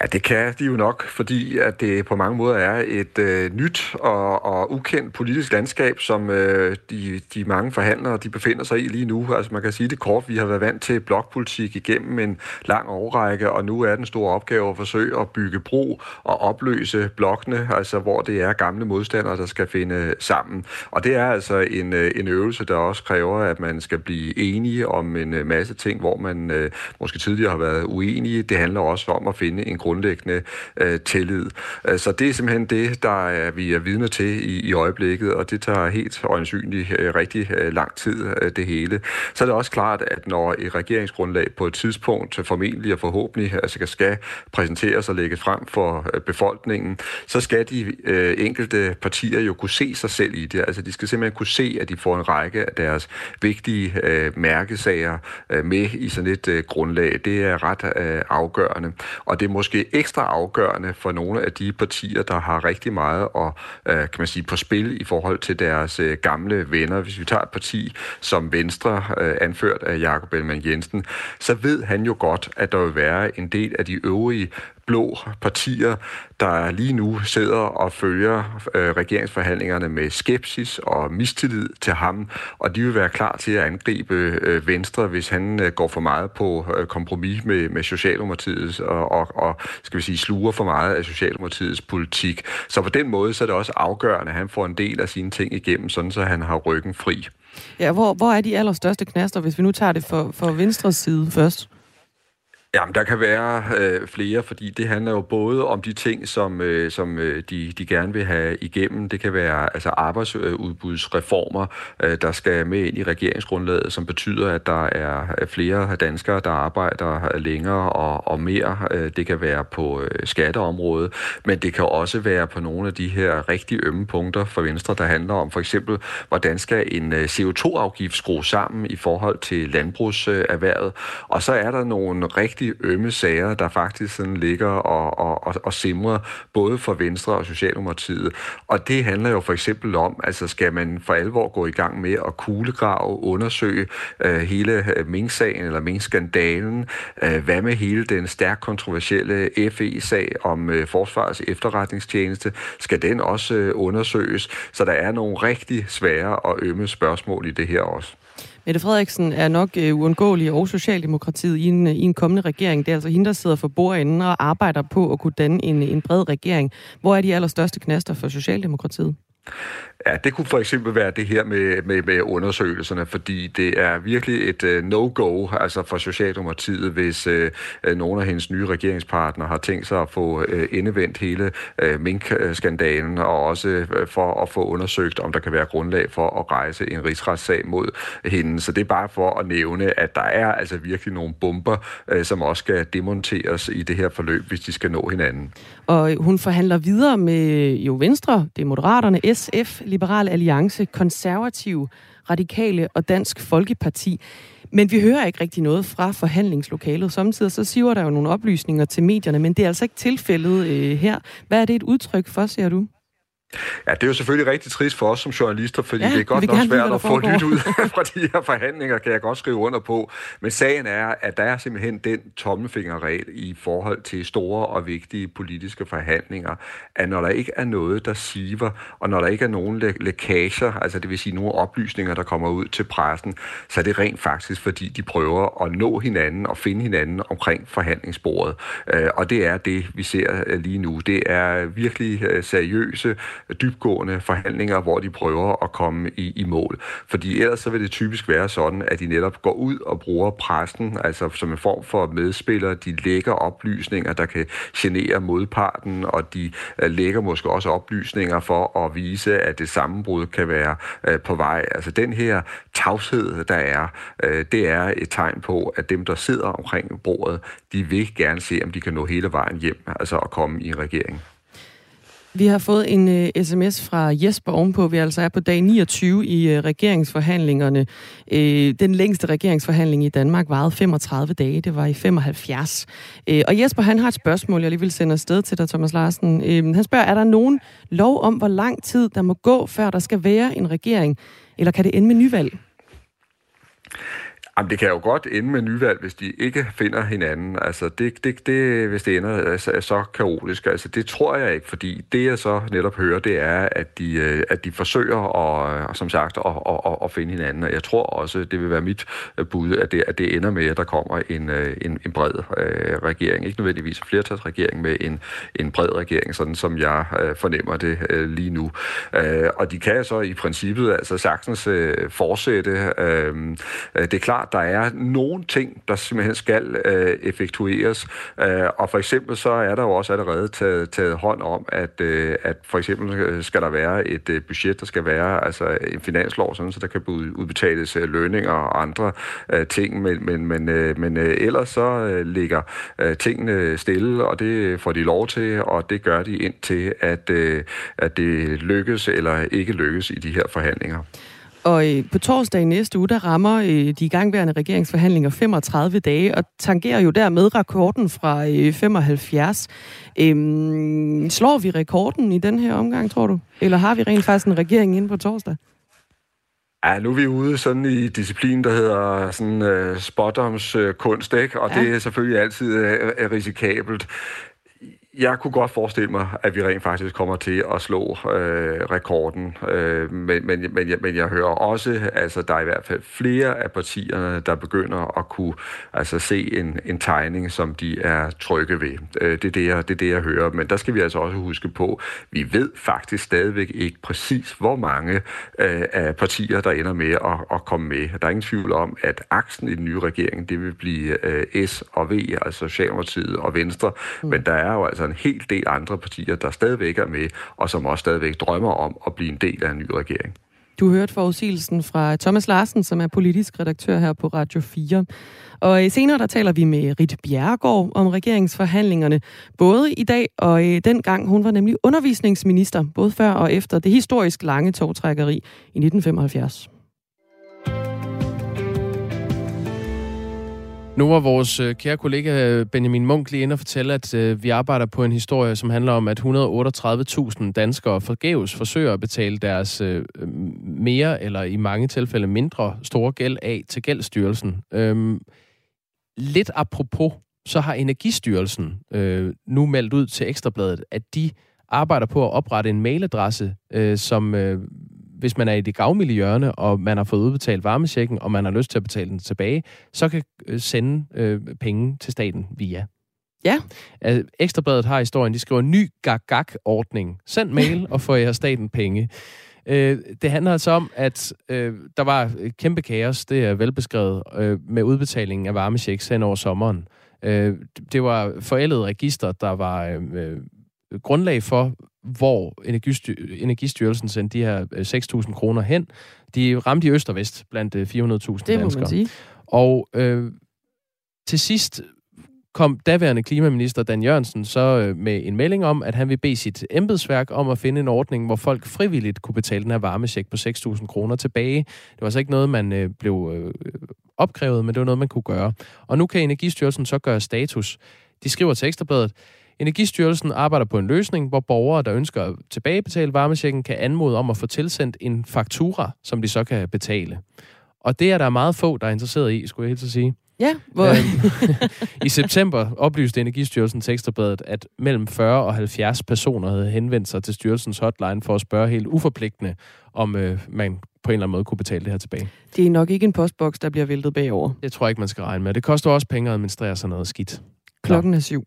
Ja, det kan de jo nok, fordi at det på mange måder er et øh, nyt og, og ukendt politisk landskab, som øh, de, de mange forhandlere de befinder sig i lige nu. Altså man kan sige det kort, vi har været vant til blokpolitik igennem en lang årrække, og nu er den store opgave at forsøge at bygge bro og opløse blokkene, altså hvor det er gamle modstandere, der skal finde sammen. Og det er altså en, øh, en øvelse, der også kræver, at man skal blive enige om en øh, masse ting, hvor man øh, måske tidligere har været uenige. Det handler også om at finde en grundlæggende øh, tillid. Øh, så det er simpelthen det, der er, vi er vidne til i, i øjeblikket, og det tager helt øjensynligt øh, rigtig øh, lang tid, øh, det hele. Så er det også klart, at når et regeringsgrundlag på et tidspunkt øh, formentlig og forhåbentlig øh, altså skal præsenteres og lægges frem for øh, befolkningen, så skal de øh, enkelte partier jo kunne se sig selv i det. Altså de skal simpelthen kunne se, at de får en række af deres vigtige øh, mærkesager øh, med i sådan et øh, grundlag. Det er ret øh, afgørende. Og det er måske ekstra afgørende for nogle af de partier, der har rigtig meget at, øh, kan man sige, på spil i forhold til deres øh, gamle venner. Hvis vi tager et parti som Venstre, øh, anført af Jakob Ellemann Jensen, så ved han jo godt, at der vil være en del af de øvrige blå partier, der lige nu sidder og følger øh, regeringsforhandlingerne med skepsis og mistillid til ham, og de vil være klar til at angribe øh, Venstre, hvis han øh, går for meget på øh, kompromis med, med Socialdemokratiets og, og, og skal vi sige, sluger for meget af Socialdemokratiets politik. Så på den måde så er det også afgørende, at han får en del af sine ting igennem, sådan så han har ryggen fri. Ja, hvor, hvor er de allerstørste knaster, hvis vi nu tager det for, for Venstres side først? Jamen, der kan være øh, flere, fordi det handler jo både om de ting, som, øh, som øh, de, de gerne vil have igennem. Det kan være altså arbejdsudbudsreformer, øh, der skal med ind i regeringsgrundlaget, som betyder, at der er øh, flere danskere, der arbejder øh, længere og, og mere. Øh, det kan være på øh, skatteområdet, men det kan også være på nogle af de her rigtig ømme punkter for Venstre, der handler om for eksempel, hvordan skal en øh, CO2-afgift skrues sammen i forhold til landbrugserhvervet. Og så er der nogle rigtig rigtig ømme sager, der faktisk sådan ligger og, og, og, og simrer, både for Venstre og Socialdemokratiet. Og det handler jo for eksempel om, altså skal man for alvor gå i gang med at kuglegrave, undersøge øh, hele øh, Mink-sagen eller Mink-skandalen, øh, hvad med hele den stærkt kontroversielle FE-sag om øh, Forsvarets efterretningstjeneste, skal den også øh, undersøges? Så der er nogle rigtig svære og ømme spørgsmål i det her også. Mette Frederiksen er nok øh, uundgåelig og Socialdemokratiet i en, i en kommende regering. Det er altså hende, der sidder for bordenden og arbejder på at kunne danne en, en bred regering. Hvor er de allerstørste knaster for Socialdemokratiet? Ja, det kunne for eksempel være det her med, med, med undersøgelserne, fordi det er virkelig et uh, no-go altså for Socialdemokratiet, hvis uh, nogle af hendes nye regeringspartnere har tænkt sig at få uh, indevendt hele uh, minkskandalen, og også uh, for at få undersøgt, om der kan være grundlag for at rejse en rigsretssag mod hende. Så det er bare for at nævne, at der er altså virkelig nogle bomber, uh, som også skal demonteres i det her forløb, hvis de skal nå hinanden. Og hun forhandler videre med jo Venstre, det er Moderaterne, SF, Liberal Alliance, Konservative, Radikale og Dansk Folkeparti. Men vi hører ikke rigtig noget fra forhandlingslokalet. Samtidig så siver der jo nogle oplysninger til medierne, men det er altså ikke tilfældet øh, her. Hvad er det et udtryk for, ser du? Ja, det er jo selvfølgelig rigtig trist for os som journalister, fordi Ja, det er godt nok svært at få nyt ud fra de her forhandlinger, kan jeg godt skrive under på. Men sagen er, at der er simpelthen den tommelfingerregel i forhold til store og vigtige politiske forhandlinger, at når der ikke er noget, der siver, og når der ikke er nogen læ- lækager, altså det vil sige nogle oplysninger, der kommer ud til pressen, så er det rent faktisk, fordi de prøver at nå hinanden og finde hinanden omkring forhandlingsbordet. Øh, Og det er det, vi ser øh, lige nu. Det er virkelig øh, seriøse, dybgående forhandlinger, hvor de prøver at komme i, i mål. Fordi ellers så vil det typisk være sådan, at de netop går ud og bruger pressen, altså som en form for medspillere. De lægger oplysninger, der kan genere modparten, og de øh, lægger måske også oplysninger for at vise, at det sammenbrud kan være øh, på vej. Altså den her tavshed, der er, øh, det er et tegn på, at dem, der sidder omkring bordet, de vil gerne se, om de kan nå hele vejen hjem, altså at komme i en regering. Vi har fået en øh, uh, sms fra Jesper ovenpå. Vi altså er på dag 29 i uh, regeringsforhandlingerne. Uh, den længste regeringsforhandling i Danmark varede 35 dage. Det var i 75. Uh, og Jesper, han har et spørgsmål, jeg lige vil sende afsted til dig, Thomas Larsen. Uh, han spørger, er der nogen lov om, hvor lang tid der må gå, før der skal være en regering? Eller kan det ende med nyvalg? Jamen, det kan jo godt ende med nyvalg, hvis de ikke finder hinanden. Altså, det, det, det, hvis det ender øh, altså, er så kaotisk. Altså, det tror jeg ikke, fordi det, jeg så netop hører, det er, at de, øh, at de forsøger, at, øh, som sagt, at, at, at, finde hinanden. Og jeg tror også, det vil være mit bud, at det, at det ender med, at der kommer en, en, en bred øh, regering. Ikke nødvendigvis en flertalsregering, med en, en bred regering, sådan som jeg øh, fornemmer det øh, lige nu. Øh, og de kan så i princippet altså sagtens øh, fortsætte. Øh, det er klart, der er nogle ting, der simpelthen skal øh, effektueres. Øh, og for eksempel så er der jo også allerede taget, taget hånd om, at, øh, at for eksempel øh, skal der være et øh, budget, der skal være altså en finanslov, sådan, så der kan blive udbetales øh, lønninger og andre øh, ting. Men, men, men, øh, men øh, ellers så øh, ligger øh, tingene stille, og det får de lov til, og det gør de indtil, at, øh, at det lykkes eller ikke lykkes i de her forhandlinger. Og øh, på torsdag i næste uge, der rammer øh, de igangværende regeringsforhandlinger 35 dage, og tangerer jo dermed rekorden fra øh, 75. Øhm, slår vi rekorden i den her omgang, tror du? Eller har vi rent faktisk en regering inde på torsdag? Ja, nu er vi ude sådan i disciplin, der hedder sådan uh, spotdomskunst, ikke? Og ja. det er selvfølgelig altid uh, risikabelt. Jeg kunne godt forestille mig, at vi rent faktisk kommer til at slå øh, rekorden, øh, men, men, men, jeg, men jeg hører også, altså der er i hvert fald flere af partierne, der begynder at kunne altså, se en, en tegning, som de er trygge ved. Øh, det, er det, jeg, det er det, jeg hører, men der skal vi altså også huske på, vi ved faktisk stadigvæk ikke præcis, hvor mange øh, af partier, der ender med at, at komme med. Der er ingen tvivl om, at aksen i den nye regering, det vil blive øh, S og V, altså Socialdemokratiet og Venstre, mm. men der er jo altså Altså en hel del andre partier, der stadigvæk er med, og som også stadigvæk drømmer om at blive en del af en ny regering. Du hørte forudsigelsen fra Thomas Larsen, som er politisk redaktør her på Radio 4. Og øh, senere der taler vi med Rit Bjerregaard om regeringsforhandlingerne, både i dag og øh, dengang. Hun var nemlig undervisningsminister, både før og efter det historisk lange togtrækkeri i 1975. Nu var vores øh, kære kollega øh, Benjamin Munk lige inde og fortælle, at øh, vi arbejder på en historie, som handler om, at 138.000 danskere forgæves forsøger at betale deres mere, eller i mange tilfælde mindre, store gæld af til Gældsstyrelsen. Øhm, lidt apropos, så har Energistyrelsen nu meldt ud til Ekstrabladet, at de arbejder på at oprette en mailadresse, som... Øh, hvis man er i det gavmilde hjørne, og man har fået udbetalt varmesjekken, og man har lyst til at betale den tilbage, så kan øh, sende øh, penge til staten via. Ja. Ekstrabladet har historien, de skriver ny gag-gag-ordning. Send mail og få jer staten penge. Øh, det handler altså om, at øh, der var kæmpe kaos, det er velbeskrevet, øh, med udbetalingen af varmechecks hen over sommeren. Øh, det var forældede register, der var øh, grundlag for, hvor Energistyr- Energistyrelsen sendte de her 6.000 kroner hen. De ramte i øst og vest blandt 400.000 danskere. Det må man sige. Og øh, til sidst kom daværende klimaminister Dan Jørgensen så øh, med en melding om, at han vil bede sit embedsværk om at finde en ordning, hvor folk frivilligt kunne betale den her varmesjek på 6.000 kroner tilbage. Det var altså ikke noget, man øh, blev øh, opkrævet, men det var noget, man kunne gøre. Og nu kan Energistyrelsen så gøre status. De skriver til Ekstrabladet, Energistyrelsen arbejder på en løsning, hvor borgere, der ønsker at tilbagebetale varmesjekken, kan anmode om at få tilsendt en faktura, som de så kan betale. Og det er der meget få, der er interesseret i, skulle jeg helt så sige. Ja, hvor... Øhm, I september oplyste Energistyrelsen til Ekstrabladet, at mellem 40 og 70 personer havde henvendt sig til styrelsens hotline for at spørge helt uforpligtende, om øh, man på en eller anden måde kunne betale det her tilbage. Det er nok ikke en postboks, der bliver væltet bagover. Det tror jeg ikke, man skal regne med. Det koster også penge at administrere sådan noget skidt. Klokken er syv.